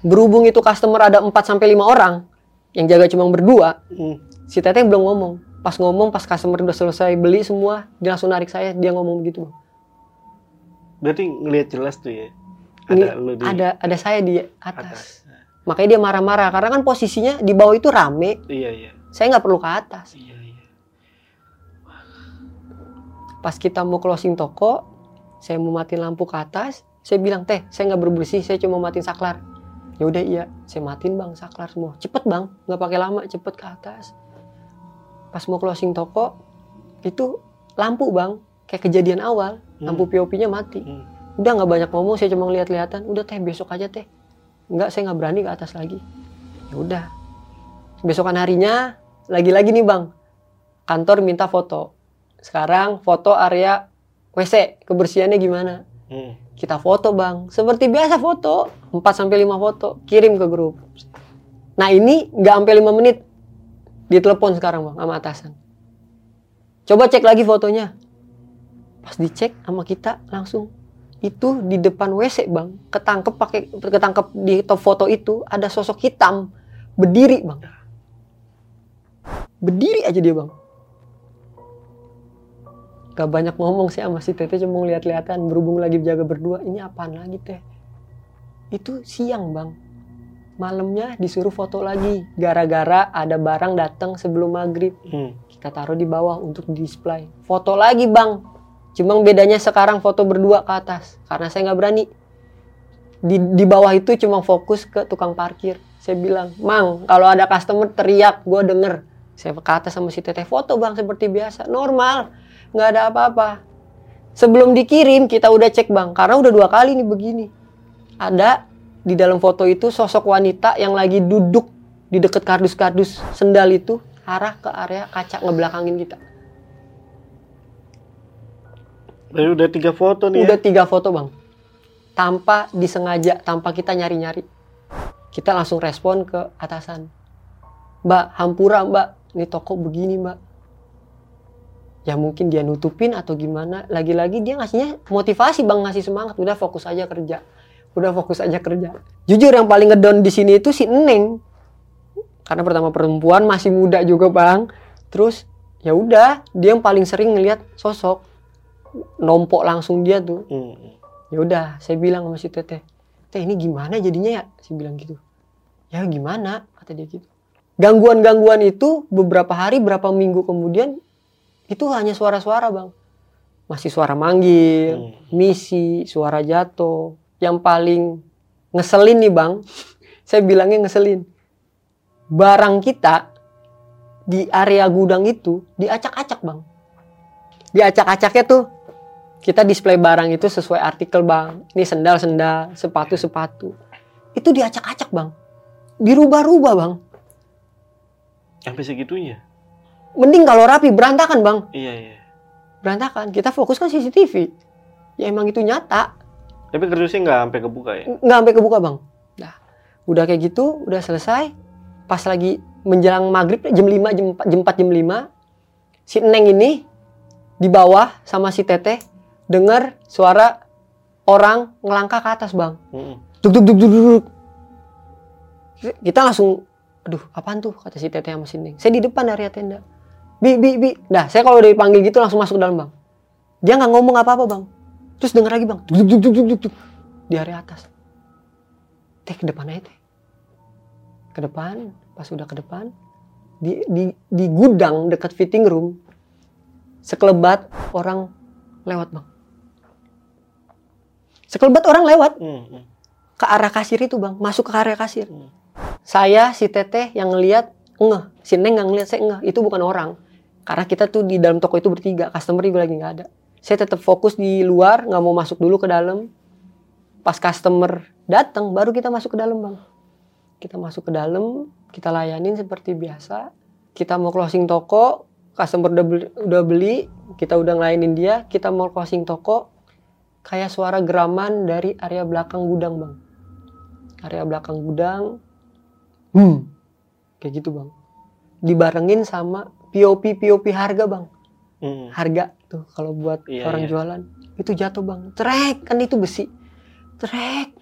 Berhubung itu customer ada 4 sampai 5 orang, yang jaga cuma berdua,
Hmm.
si teteh belum ngomong. Pas ngomong, pas customer udah selesai beli semua, dia langsung narik saya, dia ngomong begitu bang.
Berarti ngelihat jelas tuh ya.
Ini
Ada lu di
ada ada saya di atas.
atas.
Makanya dia marah-marah karena kan posisinya di bawah itu rame.
Iya, iya.
Saya nggak perlu ke atas.
Iya, iya.
Pas kita mau closing toko, saya mau matiin lampu ke atas. Saya bilang teh, saya nggak berbersih, saya cuma matiin saklar. Ya udah iya, saya matiin bang saklar semua. Cepet bang, nggak pakai lama, cepet ke atas. Pas mau closing toko, itu lampu bang, kayak kejadian awal, lampu POP-nya mati.
Hmm.
Udah nggak banyak ngomong, saya cuma lihat-lihatan. Udah teh besok aja teh. Nggak, saya nggak berani ke atas lagi. Ya udah. Besokan harinya lagi-lagi nih bang, kantor minta foto. Sekarang foto area WC, kebersihannya gimana?
Hmm.
Kita foto bang, seperti biasa foto, 4 sampai 5 foto, kirim ke grup. Nah ini nggak sampai 5 menit, ditelepon sekarang bang sama atasan. Coba cek lagi fotonya. Pas dicek sama kita langsung itu di depan WC bang, ketangkep pakai ketangkep di foto itu ada sosok hitam berdiri bang, berdiri aja dia bang. Gak banyak ngomong sih sama si Tete cuma ngeliat-lihatan berhubung lagi jaga berdua. Ini apaan lagi teh? Itu siang bang. Malamnya disuruh foto lagi gara-gara ada barang datang sebelum maghrib.
Hmm.
kita taruh di bawah untuk di display. Foto lagi bang cuma bedanya sekarang foto berdua ke atas karena saya nggak berani. Di, di bawah itu cuma fokus ke tukang parkir. Saya bilang mang kalau ada customer teriak gue denger. Saya ke atas sama si teteh foto bang seperti biasa. Normal nggak ada apa-apa. Sebelum dikirim kita udah cek bang karena udah dua kali nih begini. Ada di dalam foto itu sosok wanita yang lagi duduk di dekat kardus-kardus. Sendal itu arah ke area kaca ngebelakangin kita.
Udah tiga foto nih
Udah
ya?
tiga foto bang, tanpa disengaja, tanpa kita nyari-nyari. Kita langsung respon ke atasan. Mbak, hampura mbak, ini toko begini mbak. Ya mungkin dia nutupin atau gimana. Lagi-lagi dia ngasihnya motivasi bang, ngasih semangat. Udah fokus aja kerja. Udah fokus aja kerja. Jujur yang paling ngedown di sini itu si Neng. Karena pertama perempuan masih muda juga bang. Terus ya udah dia yang paling sering ngelihat sosok nompok langsung dia tuh.
Hmm.
ya udah saya bilang sama si teteh teh ini gimana jadinya ya? Saya bilang gitu. Ya gimana? Kata dia gitu. Gangguan-gangguan itu beberapa hari berapa minggu kemudian itu hanya suara-suara bang. Masih suara manggil
Hmm.
misi suara jatuh. Yang paling ngeselin nih bang saya bilangnya ngeselin. Barang kita di area gudang itu diacak-acak bang. Diacak-acaknya tuh kita display barang itu sesuai artikel bang. Ini sendal sendal sepatu sepatu itu diacak-acak bang. Dirubah-rubah bang.
Sampai segitunya?
mending kalau rapi berantakan bang.
Iya, iya.
berantakan. Kita fokus kan CCTV ya emang itu nyata.
Tapi kardusnya nggak sampai kebuka ya?
nggak sampai kebuka bang. Nah udah kayak gitu udah selesai. Pas lagi menjelang maghrib jam 5 jam 4 jam 4 jam 5 si Neng ini di bawah sama si Teteh dengar suara orang ngelangkah ke atas bang.
Hmm.
duk duk duk duk duk, kita langsung aduh apaan tuh? kata si Teteh sama si Neng. Saya di depan area tenda. Bi bi bi. Dah saya kalau dipanggil gitu langsung masuk ke dalam bang. Dia nggak ngomong apa apa bang. Terus denger lagi bang. Duk duk duk duk duk, duk. di area atas. Teh ke depan aja teh. Ke depan. Pas udah ke depan di di di gudang dekat fitting room sekelebat orang lewat bang sekelebat orang lewat.
Hmm. hmm.
ke arah kasir itu bang. Masuk ke area kasir.
Hmm.
saya si teteh yang ngelihat ngeh. Si neng nggak ngelihat saya ngeh. Itu bukan orang. Karena kita tuh di dalam toko itu bertiga. Customer juga lagi nggak ada. Saya tetap fokus di luar nggak mau masuk dulu ke dalam. Pas customer datang baru kita masuk ke dalam bang. Kita masuk ke dalam kita layanin seperti biasa. Kita mau closing toko customer udah beli, udah beli kita udah ngelayanin dia kita mau closing toko kayak suara geraman dari area belakang gudang bang. Area belakang gudang. Hmm. Kayak gitu bang. Dibarengin sama POP POP harga bang.
Hmm.
harga tuh kalau buat
Iya,
orang
iya.
jualan. Itu jatuh bang. Trek! Kan itu besi. Trek!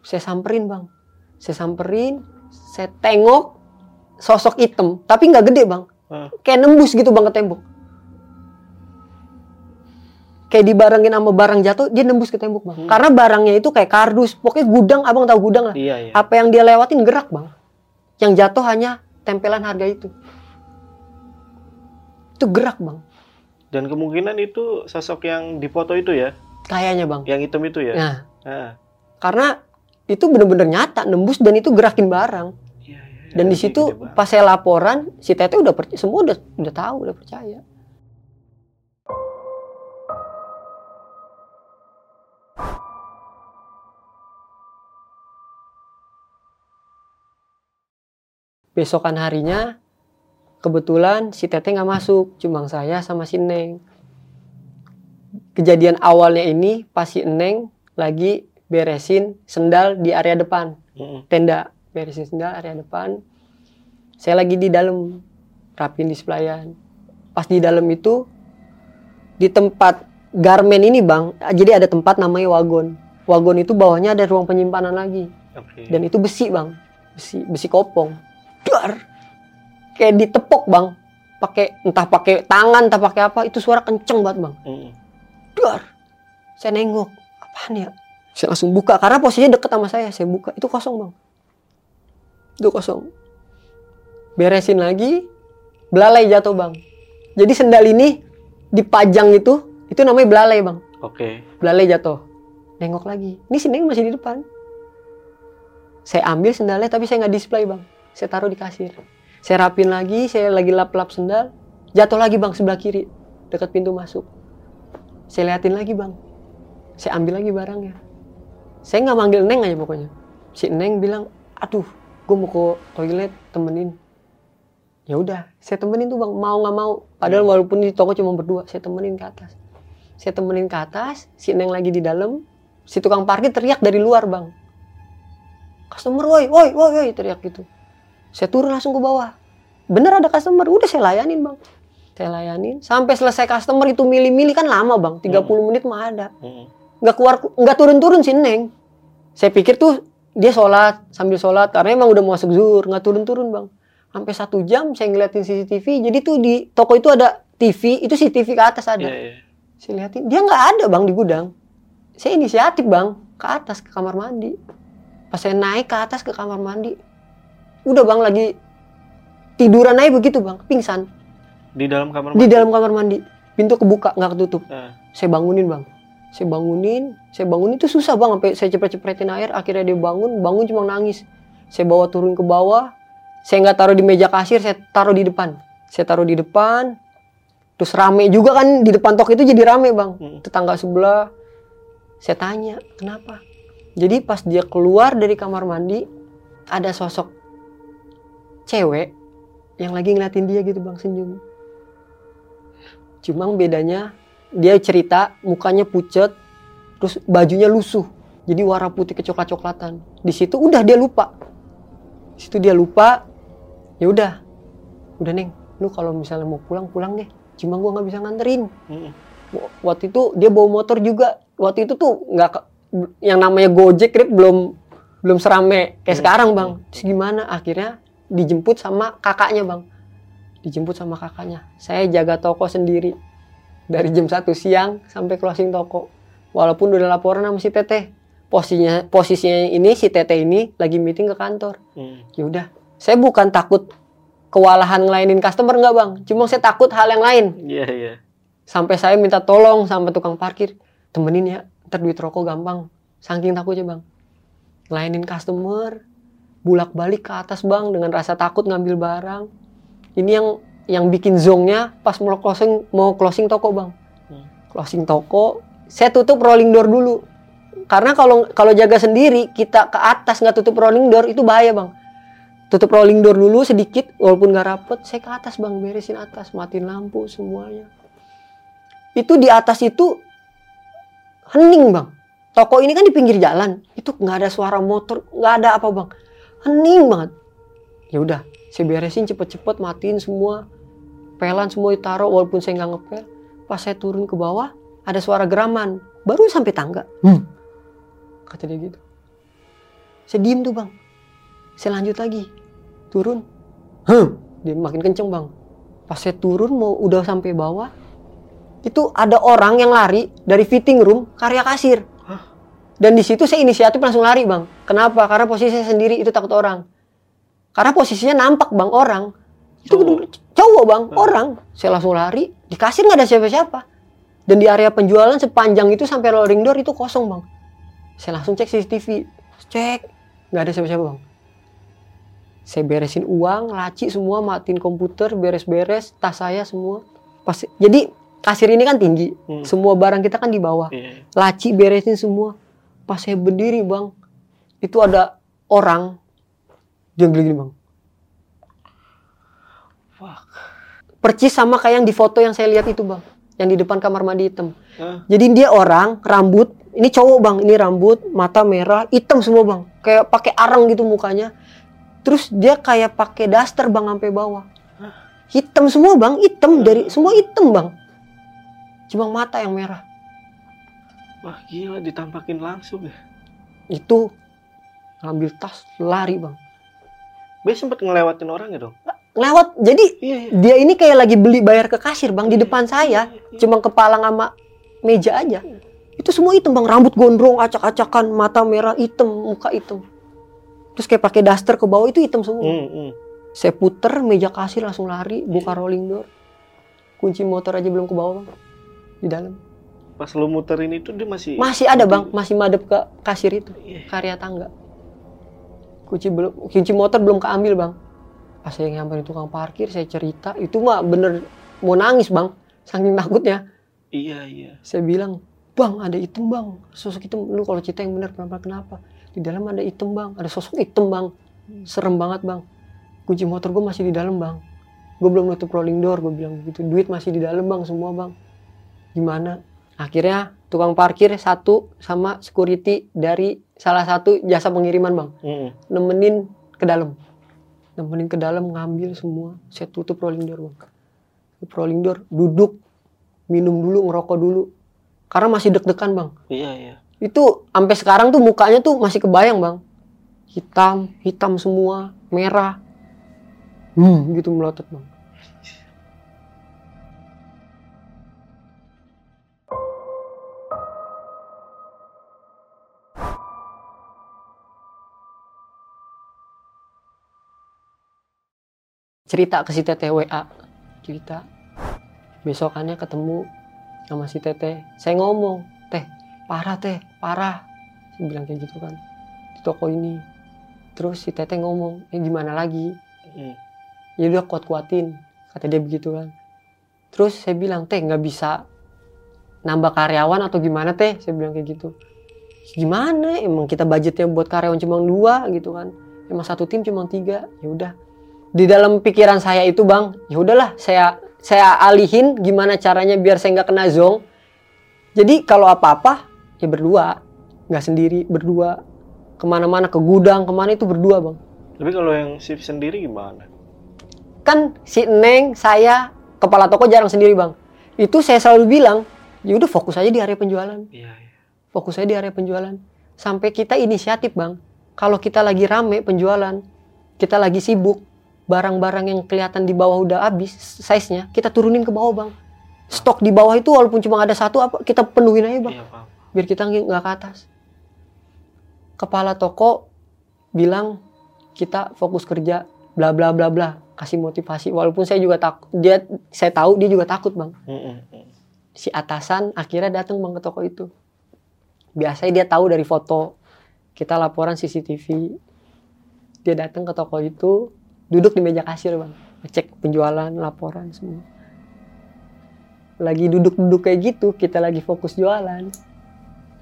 Saya samperin bang. Saya samperin saya tengok sosok hitam tapi nggak gede bang.
Ah.
kayak nembus gitu bang ke tembok kayak dibarengin sama barang jatuh dia nembus ke tembok bang.
Hmm.
karena barangnya itu kayak kardus pokoknya gudang abang tahu gudang lah.
Iya, iya.
apa yang dia lewatin gerak bang. Yang jatuh hanya tempelan harga itu. Itu gerak bang.
Dan kemungkinan itu sosok yang dipoto itu ya,
kayaknya bang.
Yang hitam itu ya.
nah.
Ah.
karena itu bener-bener nyata nembus dan itu gerakin barang.
Iya, iya.
dan di
Gede
situ pas saya laporan si Tete udah percaya semua udah udah tahu udah percaya besokan harinya kebetulan si Tete nggak masuk cuma saya sama si Neng. Kejadian awalnya ini pas si Neng lagi beresin sendal di area depan. Tenda beresin sendal area depan. Saya lagi di dalam rapiin displayan pas di dalam itu di tempat garmen ini bang. Jadi ada tempat namanya wagon. Wagon itu bawahnya ada ruang penyimpanan lagi.
Oke.
dan itu besi bang. Besi besi kopong. Dar! Kayak ditepok bang. Pakai entah pakai tangan entah pakai apa itu suara kenceng banget bang. Dar! Saya nengok. Apaan ya? Saya langsung buka karena posisinya deket sama saya. Saya buka. Itu kosong bang. Itu kosong. Beresin lagi. Belalai jatuh bang. Jadi sendal ini dipajang itu itu namanya belalai bang.
Oke.
belalai jatuh. Nengok lagi. Ini si Neng masih di depan. Saya ambil sendalnya tapi saya nggak display bang. Saya taruh di kasir. Saya rapin lagi saya lagi lap-lap sendal. Jatuh lagi bang sebelah kiri. Dekat pintu masuk. Saya liatin lagi bang. Saya ambil lagi barangnya. Saya nggak manggil Neng aja pokoknya. Si Neng bilang aduh gue mau ke toilet temenin. Ya udah saya temenin tuh bang. Mau nggak mau. Padahal walaupun di toko cuma berdua saya temenin ke atas saya temenin ke atas si Neng lagi di dalam. Si tukang parkir teriak dari luar bang. Customer woi woi woi woi teriak gitu. Saya turun langsung ke bawah. Bener ada customer? Udah saya layanin bang. Saya layanin. Sampai selesai customer itu milih-milih kan lama bang. 30 menit mah ada.
Mm-mm.
nggak keluar nggak turun-turun si Neng. Saya pikir tuh dia sholat sambil sholat. Karena emang udah mau masuk zuhur nggak turun-turun bang. Sampai satu jam saya ngeliatin CCTV jadi tuh di toko itu ada TV itu CCTV ke atas ada.
Iya, iya.
Saya liatin dia nggak ada bang di gudang. Saya inisiatif bang ke atas ke kamar mandi. Pas saya naik ke atas ke kamar mandi udah bang lagi tiduran aja begitu bang pingsan.
Di dalam kamar
di dalam kamar mandi. Pintu kebuka nggak ketutup.
Ah.
saya bangunin bang. Saya bangunin saya bangunin. Itu susah bang sampai saya cepet-cepetin air akhirnya dia bangun bangun cuma nangis. Saya bawa turun ke bawah saya nggak taruh di meja kasir saya taruh di depan. Saya taruh di depan terus rame juga kan di depan toko itu jadi rame bang.
Mm.
tetangga sebelah. Saya tanya kenapa? Jadi pas dia keluar dari kamar mandi ada sosok cewek yang lagi ngeliatin dia gitu bang senyum. Cuma bedanya dia cerita mukanya pucet terus bajunya lusuh. Jadi warna putih kecoklat-coklatan. Di situ udah dia lupa. Di situ dia lupa ya udah udah neng. Lu kalau misalnya mau pulang pulang deh cuma gua nggak bisa nganterin.
Mm-mm.
waktu itu dia bawa motor juga. Waktu itu tuh nggak yang namanya Gojek Grab belum belum serame kayak
Hmm.
sekarang bang. Terus gimana? Akhirnya dijemput sama kakaknya bang. Dijemput sama kakaknya. Saya jaga toko sendiri. Dari jam 1 siang sampai closing toko. Walaupun udah laporan sama si Teteh. Posisinya posisinya ini si Teteh ini lagi meeting ke kantor.
Mm.
ya udah. Saya bukan takut kewalahan ngelainin customer nggak bang? Cuma saya takut hal yang lain.
Iya, iya.
sampai saya minta tolong sama tukang parkir. Temenin ya ntar duit rokok gampang. Saking takutnya bang. Layanin customer bulak balik ke atas bang dengan rasa takut ngambil barang. Ini yang yang bikin zongnya pas mau closing mau closing toko bang.
Hmm.
closing toko saya tutup rolling door dulu. Karena kalau kalau jaga sendiri kita ke atas nggak tutup rolling door itu bahaya bang tutup rolling door dulu sedikit walaupun nggak rapet saya ke atas bang. Beresin atas matiin lampu semuanya. Itu di atas itu hening bang. Toko ini kan di pinggir jalan. Itu nggak ada suara motor nggak ada apa bang. Hening banget. Ya udah saya beresin cepet-cepet matiin semua. Pelan semua ditaruh walaupun saya nggak ngepel. Pas saya turun ke bawah ada suara geraman. Baru sampai tangga. Hmm. kata dia gitu. Saya diem tuh bang saya lanjut lagi turun hmm. dia makin kenceng bang pas saya turun mau udah sampai bawah itu ada orang yang lari dari fitting room ke area kasir.
Hah?
Dan di situ saya inisiatif langsung lari, Bang. Kenapa? Karena posisi saya sendiri itu takut orang. Karena posisinya nampak, Bang, orang. Itu
Cowok.
bener- cowok, Bang,
Hmm.
orang. Saya langsung lari, di kasir nggak ada siapa-siapa. Dan di area penjualan sepanjang itu sampai rolling door itu kosong, Bang. Saya langsung cek CCTV. Cek, nggak ada siapa-siapa, Bang. Saya beresin uang, laci semua, matiin komputer, beres-beres, tas saya semua. Pas jadi kasir ini kan tinggi,
Hmm.
semua barang kita kan di bawah.
Iya.
Laci beresin semua. Pas saya berdiri, Bang, itu ada orang dia gini, Bang.
Fuck.
Percis sama kayak yang di foto yang saya lihat itu, Bang. Yang di depan kamar mandi hitam.
Hah?
Jadi dia orang, rambut, ini cowok bang, ini rambut, mata merah, hitam semua bang, kayak pakai arang gitu mukanya. Terus dia kayak pakai daster bang sampai bawah. Hitam semua bang, hitam dari semua hitam bang. Cuma mata yang merah.
Wah gila ditampakin langsung ya.
Itu ngambil tas, lari bang.
Be sempet ngelewatin orang ya dong?
Lewat, jadi
Iya. iya.
dia ini kayak lagi beli bayar ke kasir bang di depan saya. Cuma kepala sama meja aja. Itu semua hitam bang, rambut gondrong, acak-acakan, mata merah, hitam, muka hitam. Terus kayak pakai daster ke bawah itu hitam semua.
Hmm, hmm.
Saya puter meja kasir langsung lari, buka rolling door. Kunci motor aja belum ke bawah bang. Di dalam.
Pas lu muterin itu dia masih
Masih ada bang, masih madep ke kasir itu.
Iya.
Karya tangga. Kunci belum, kunci motor belum keambil bang. Pas saya nyamperin tukang parkir, saya cerita. Itu mah bener mau nangis bang. Saking takutnya.
Iya iya.
Saya bilang, bang ada item bang. Sosok item, lu kalau cerita yang bener kenapa kenapa. Di dalam ada item bang, ada sosok item bang. Serem banget bang. Kunci motor gue masih di dalam bang. Gue belum nutup rolling door, gue bilang begitu. Duit masih di dalam bang, semua bang. Gimana? Akhirnya tukang parkir satu sama security dari salah satu jasa pengiriman bang.
Hmm.
Nemenin ke dalam. Nemenin ke dalam, ngambil semua. Saya tutup rolling door bang. Tutup rolling door, duduk. Minum dulu, ngerokok dulu. Karena masih deg-degan bang
Iya iya.
Itu sampai sekarang tuh mukanya tuh masih kebayang bang. Hitam hitam semua merah. Hmm gitu melotot bang. Cerita ke si teteh WA cerita. Besokannya ketemu sama si teteh. Saya ngomong parah teh parah. Saya bilang kayak gitu kan. Di toko ini. Terus si teteh ngomong eh gimana lagi?
Hmm.
ya udah kuat kuatin kata dia begitu kan. Terus saya bilang teh nggak bisa nambah karyawan atau gimana teh? Saya bilang kayak gitu. Gimana? Emang kita budgetnya buat karyawan cuma dua gitu kan. Emang satu tim cuma tiga. Ya udah. Di dalam pikiran saya itu bang ya udahlah saya saya alihin gimana caranya biar saya nggak kena zong. Jadi kalau apa-apa ya berdua nggak sendiri berdua ke mana-mana ke gudang ke mana itu berdua bang
Tapi kalau yang shift sendiri gimana?
kan si Neng, saya, kepala toko jarang sendiri bang. Itu saya selalu bilang, ya udah fokus aja di area penjualan,
Iya iya.
fokus aja di area penjualan. Sampai kita inisiatif bang, kalau kita lagi rame penjualan, kita lagi sibuk, barang-barang yang kelihatan di bawah udah habis size-nya, kita turunin ke bawah bang. Stok di bawah itu walaupun cuma ada satu apa, kita penuhin aja bang,
Iya paham.
Biar kita nggak ke atas. Kepala toko bilang kita fokus kerja, bla bla bla bla, kasih motivasi. Walaupun saya juga takut, dia saya tahu dia juga takut bang.
Hmm, hmm, hmm.
Si atasan akhirnya datang bang ke toko itu. Biasanya dia tahu dari foto kita laporan CCTV. Dia datang ke toko itu, duduk di meja kasir bang, ngecek penjualan, laporan semua. Lagi duduk-duduk kayak gitu, kita lagi fokus jualan.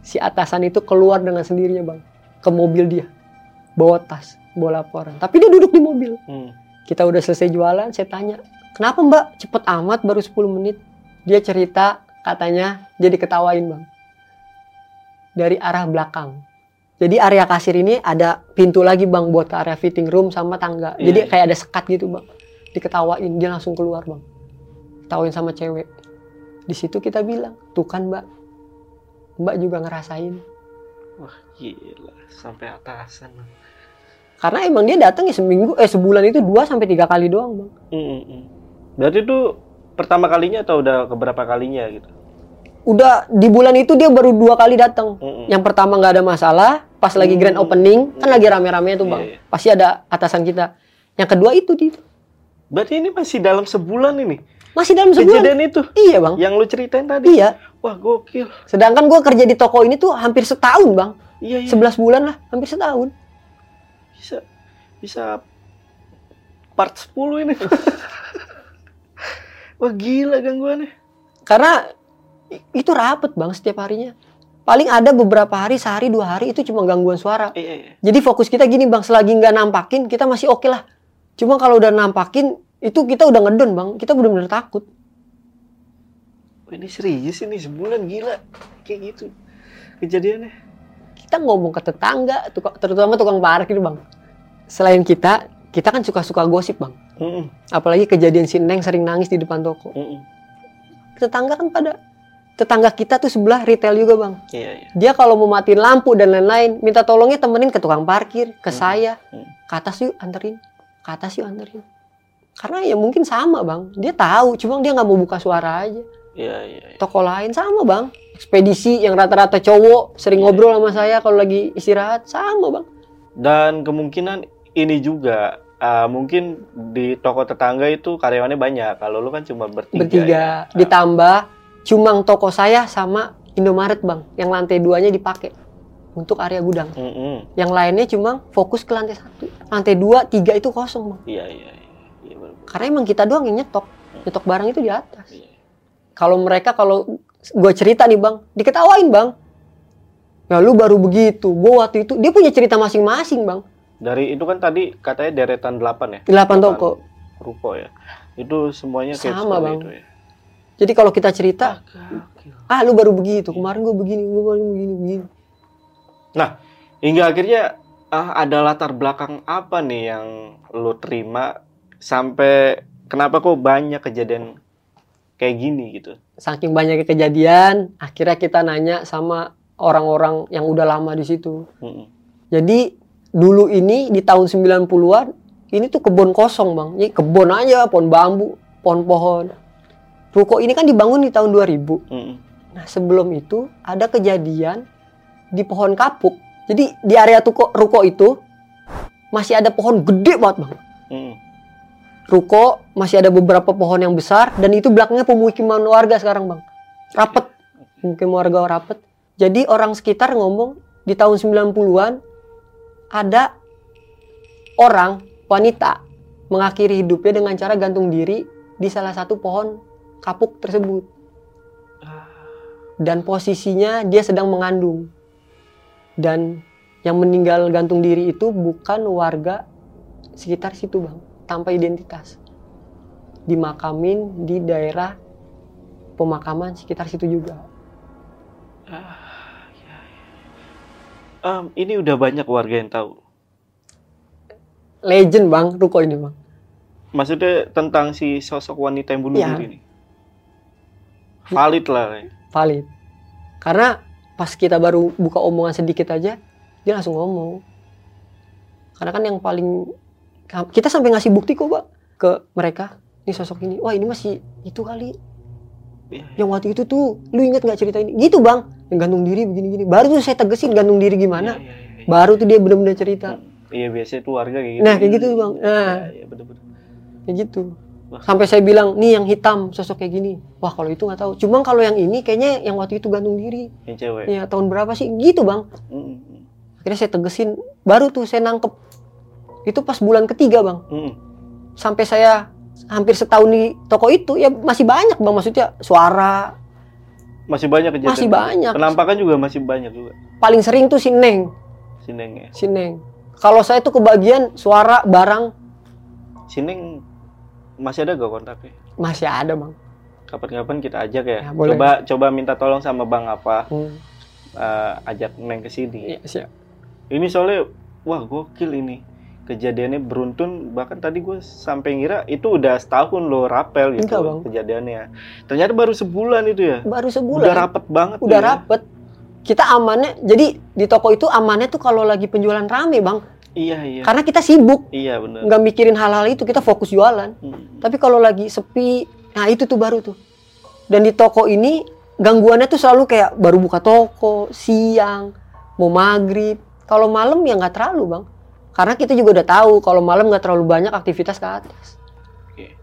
Si atasan itu keluar dengan sendirinya bang, ke mobil dia, bawa tas, bawa laporan. Tapi dia duduk di mobil.
Hmm.
Kita udah selesai jualan, saya tanya, kenapa mbak cepet amat baru 10 menit? Dia cerita, katanya dia diketawain bang. Dari arah belakang. Jadi area kasir ini ada pintu lagi bang buat ke area fitting room sama tangga.
Iya,
Jadi
iya.
kayak ada sekat gitu bang. Diketawain, dia langsung keluar bang. Ketawain sama cewek. Di situ kita bilang, tuh kan mbak. Mbak juga ngerasain.
Wah gila. Sampai atasan.
Karena emang dia datang ya seminggu, eh sebulan itu dua sampai tiga kali doang bang.
Hmm, hmm. Berarti tuh pertama kalinya atau udah keberapa kalinya gitu?
Udah di bulan itu dia baru dua kali datang.
Mm-mm.
Yang pertama nggak ada masalah, pas lagi grand opening kan lagi rame-rame tuh bang.
iya.
Pasti ada atasan kita. Yang kedua itu di
Berarti ini masih dalam sebulan ini
masih dalam sebulan.
kejadian itu
Iya bang.
yang lu ceritain tadi.
Iya.
Wah gokil.
Sedangkan gue kerja di toko ini tuh hampir setahun bang.
Iya iya.
11 bulan lah, hampir setahun.
Bisa bisa part 10 ini. Wah gila gangguannya.
Karena itu rapet bang setiap harinya. Paling ada beberapa hari, sehari, dua hari itu cuma gangguan suara.
Iya iya.
Jadi fokus kita gini bang, selagi nggak nampakin kita masih oke lah. Cuma kalau udah nampakin itu kita udah ngedon bang, kita benar-benar takut.
Ini serius ini sebulan gila kayak gitu kejadiannya.
Kita ngomong ke tetangga, tuka- terutama tukang parkir bang. Selain kita, kita kan suka-suka gosip bang.
Mm-mm,
Apalagi kejadian si Neng sering nangis di depan toko.
mm-mm.
Tetangga kan pada tetangga kita tuh sebelah retail juga bang.
Iya iya.
Dia kalau mau matiin lampu dan lain-lain, minta tolongnya temenin ke tukang parkir, ke
Hmm.
saya,
Hmm.
ke atas yuk anterin, ke atas yuk anterin. Karena ya mungkin sama bang, dia tahu, cuma dia nggak mau buka suara aja.
Iya iya. iya.
Toko lain sama bang, ekspedisi yang rata-rata cowok sering
Iya.
ngobrol sama saya kalau lagi istirahat sama bang.
Dan kemungkinan ini juga ah, mungkin di toko tetangga itu karyawannya banyak. Kalau lu kan cuma bertiga.
Bertiga,
ya.
ditambah cuma toko saya sama Indomaret bang, yang lantai duanya dipakai untuk area gudang.
Mm-mm.
Yang lainnya cuma fokus ke lantai satu, lantai dua, tiga itu kosong bang.
Iya iya iya. Iya benar.
Karena emang kita doang yang nyetok. Nyetok barang itu di atas.
Iya.
Kalau mereka kalau gue cerita nih bang, diketawain bang. Ya lu baru begitu. Gue waktu itu dia punya cerita masing-masing bang.
Dari itu kan tadi katanya deretan 8 ya.
Delapan toko.
ruko ya. Itu semuanya kayak
Sama, Bang.
itu ya.
Jadi kalau kita cerita,
Gokil.
ah lu baru begitu. Kemarin gue begini, gue baru begini, begini.
Hingga akhirnya ah, ada latar belakang apa nih yang lo terima sampai kenapa kok banyak kejadian kayak gini gitu.
Saking banyaknya kejadian, akhirnya kita nanya sama orang-orang yang udah lama di situ.
Mm-mm.
Jadi dulu ini di tahun 90-an ini tuh kebun kosong bang. Ini kebun aja, pohon bambu, pohon-pohon. Ruko ini kan dibangun di tahun 2000.
Mm-mm.
Nah sebelum itu ada kejadian di pohon kapuk. Jadi di area tuko, ruko itu masih ada pohon gede banget bang.
Mm-mm.
Ruko masih ada beberapa pohon yang besar dan itu belakangnya pemukiman warga sekarang bang. Rapet, pemukiman warga rapet. Jadi orang sekitar ngomong di tahun 90-an ada orang wanita mengakhiri hidupnya dengan cara gantung diri di salah satu pohon kapuk tersebut. Dan posisinya dia sedang mengandung. Dan yang meninggal gantung diri itu bukan warga sekitar situ bang, tanpa identitas. Dimakamin di daerah pemakaman sekitar situ juga.
Em, ini udah banyak warga yang tahu.
Legend bang, ruko ini bang.
Maksudnya tentang si sosok wanita yang bunuh
Iya.
diri ini. Valid lah. ya.
valid. Karena pas kita baru buka omongan sedikit aja, dia langsung ngomong. Karena kan yang paling kita sampai ngasih bukti kok, Pak, ke mereka. Ini sosok ini. Wah, ini masih itu kali.
Iya,
Yang waktu itu tuh, lu inget nggak cerita ini? Gitu, Bang. Yang gantung diri begini-gini. Baru tuh saya tegesin gantung diri gimana.
Iya, iya, iya.
Baru tuh dia benar-benar cerita.
Iya biasanya tuh warga kayak gitu.
Nah, kayak gitu, Bang. Nah.
Iya, iya bener-bener.
Kayak gitu.
Wah.
Sampai saya bilang, nih yang hitam sosok kayak gini. Wah, kalau itu nggak tahu. Cuma kalau yang ini kayaknya yang waktu itu gantung diri.
Yang cewek.
Ya, tahun berapa sih? Gitu, Bang.
Mm,
akhirnya saya tegesin baru tuh saya nangkep itu pas bulan ketiga bang
mm.
sampai saya hampir setahun di toko itu ya masih banyak bang maksudnya suara
Masih banyak kejadian.
Masih banyak.
Penampakan juga masih banyak juga.
paling sering tuh si Neng
Sineng ya.
si Neng kalau saya tuh kebagian suara barang
Sineng masih ada gak kontaknya?
masih ada bang
Kapan-kapan kita ajak ya.
Ya, boleh.
coba coba minta tolong sama Bang apa
hmm.
eh, ajak Neng ke sini.
iya, siap.
Ini soalnya wah gokil ini. Kejadiannya beruntun bahkan tadi gue sampai ngira itu udah setahun lo rapel gitu
Enggak, Bang.
kejadiannya. Ternyata baru sebulan itu ya.
baru sebulan
Udah rapet banget.
udah
ya.
rapet kita amannya jadi di toko itu amannya tuh kalau lagi penjualan rame bang
Iya iya.
karena kita sibuk
Iya benar.
nggak mikirin hal-hal itu kita fokus jualan
Hmm.
tapi kalau lagi sepi Nah itu tuh baru tuh. Dan di toko ini gangguannya tuh selalu kayak baru buka toko, siang, mau maghrib. Kalau malam ya nggak terlalu bang. Karena kita juga udah tahu kalau malam nggak terlalu banyak aktivitas ke atas.
Oke.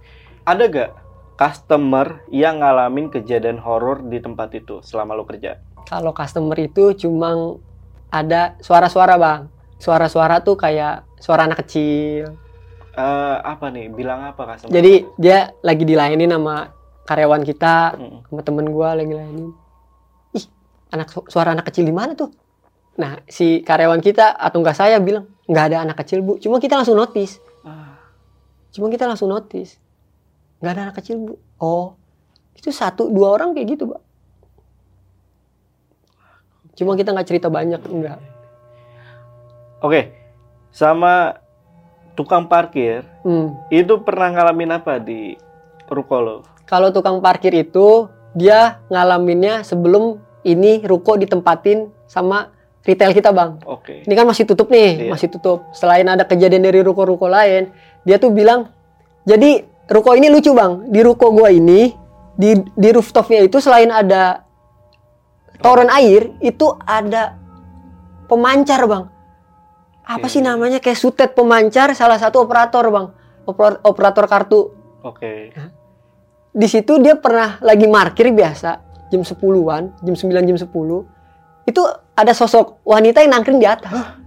Ada gak customer yang ngalamin kejadian horor di tempat itu selama lo kerja?
Kalau customer itu cuma ada suara-suara bang. Suara-suara tuh kayak suara anak kecil.
Eh, apa nih? Bilang apa customer?
Jadi dia lagi dilayanin sama karyawan kita,
Mm.
sama temen gua lagi layanin. Ih, anak su- suara anak kecil di mana tuh? Nah, si karyawan kita atau enggak saya bilang nggak ada anak kecil bu. Cuma kita langsung notice.
Ah,
Cuma kita langsung notice. Nggak ada anak kecil bu. Oh, itu satu dua orang kayak gitu pak. Cuma kita nggak cerita banyak enggak.
Oke. Sama tukang parkir
Hmm.
itu pernah ngalamin apa di ruko lo?
Kalau tukang parkir itu dia ngalaminnya sebelum ini ruko ditempatin sama retail kita bang.
Oke.
Ini kan masih tutup nih,
Iya.
masih tutup. Selain ada kejadian dari ruko-ruko lain, dia tuh bilang, jadi ruko ini lucu bang. Di ruko gua ini, di di rooftopnya itu selain ada toren air, itu ada pemancar bang. Apa
Oke.
sih namanya? Kayak sutet pemancar, salah satu operator bang, Oper- operator kartu.
Oke.
Di situ dia pernah lagi parkir biasa, jam 10-an, jam 9 jam 10. Itu ada sosok wanita yang nangkring di atas.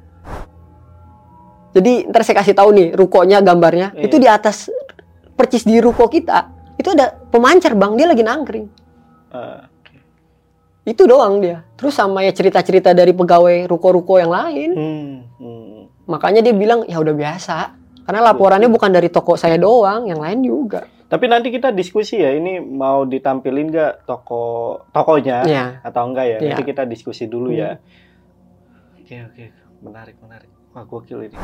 Jadi ntar saya kasih tahu nih rukonya gambarnya.
Iya.
Itu di atas percis di ruko kita. Itu ada pemancar bang, dia lagi nangkring.
Eh,
Itu doang dia. Terus sama ya cerita-cerita dari pegawai ruko-ruko yang lain.
hmm, hmm.
Makanya dia bilang ya udah biasa. Karena laporannya bukan dari toko saya doang, yang lain juga.
Tapi nanti kita diskusi ya. Ini mau ditampilin nggak toko tokonya
Ya.
atau enggak ya?
Iya.
Nanti kita diskusi dulu
Hmm.
ya. Oke oke. Menarik menarik. Wah gokil ini.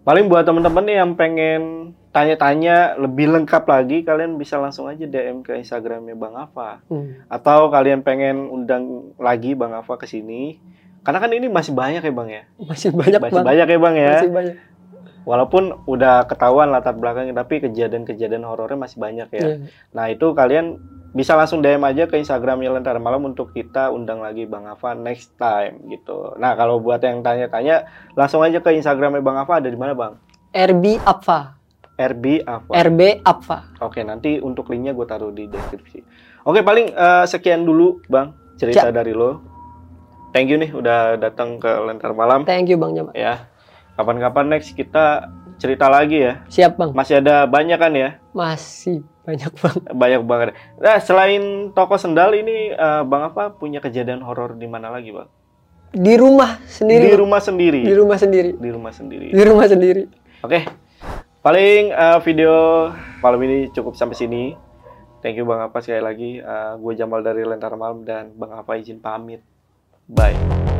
Paling buat teman-teman nih yang pengen tanya-tanya lebih lengkap lagi, kalian bisa langsung aja DM ke Instagramnya Bang Ava.
Hmm.
Atau kalian pengen undang lagi Bang Ava ke sini. Karena kan ini masih banyak ya Bang ya.
Masih banyak
Masih
bang.
banyak ya Bang ya.
Masih banyak.
Walaupun udah ketahuan latar belakangnya, tapi kejadian-kejadian horornya masih banyak ya.
Iya.
Nah itu kalian bisa langsung DM aja ke Instagramnya Lentera Malam untuk kita undang lagi Bang Ava next time gitu. Nah kalau buat yang tanya-tanya langsung aja ke Instagramnya Bang Ava ada di mana Bang?
RB Apfa.
RB Ava.
RB Apfa.
Oke nanti untuk linknya gue taruh di deskripsi. Oke paling eh, sekian dulu Bang cerita dari lo. Thank you nih udah datang ke Lentera Malam
Thank you Bang Jamal.
ya. Kapan-kapan next kita cerita lagi ya.
Siap Bang.
Masih ada banyak kan ya?
Masih banyak Bang.
Banyak banget. Nah, selain toko sendal ini eh, Bang apa punya kejadian horor di mana lagi, Bang?
Di rumah sendiri.
Di rumah sendiri.
Di rumah sendiri.
Di rumah sendiri.
Di rumah sendiri.
Oke. Paling eh, video malam ini cukup sampai sini. Thank you Bang Apa sekali lagi. gue Jamal dari Lentera Malam dan Bang Apa izin pamit. Bye.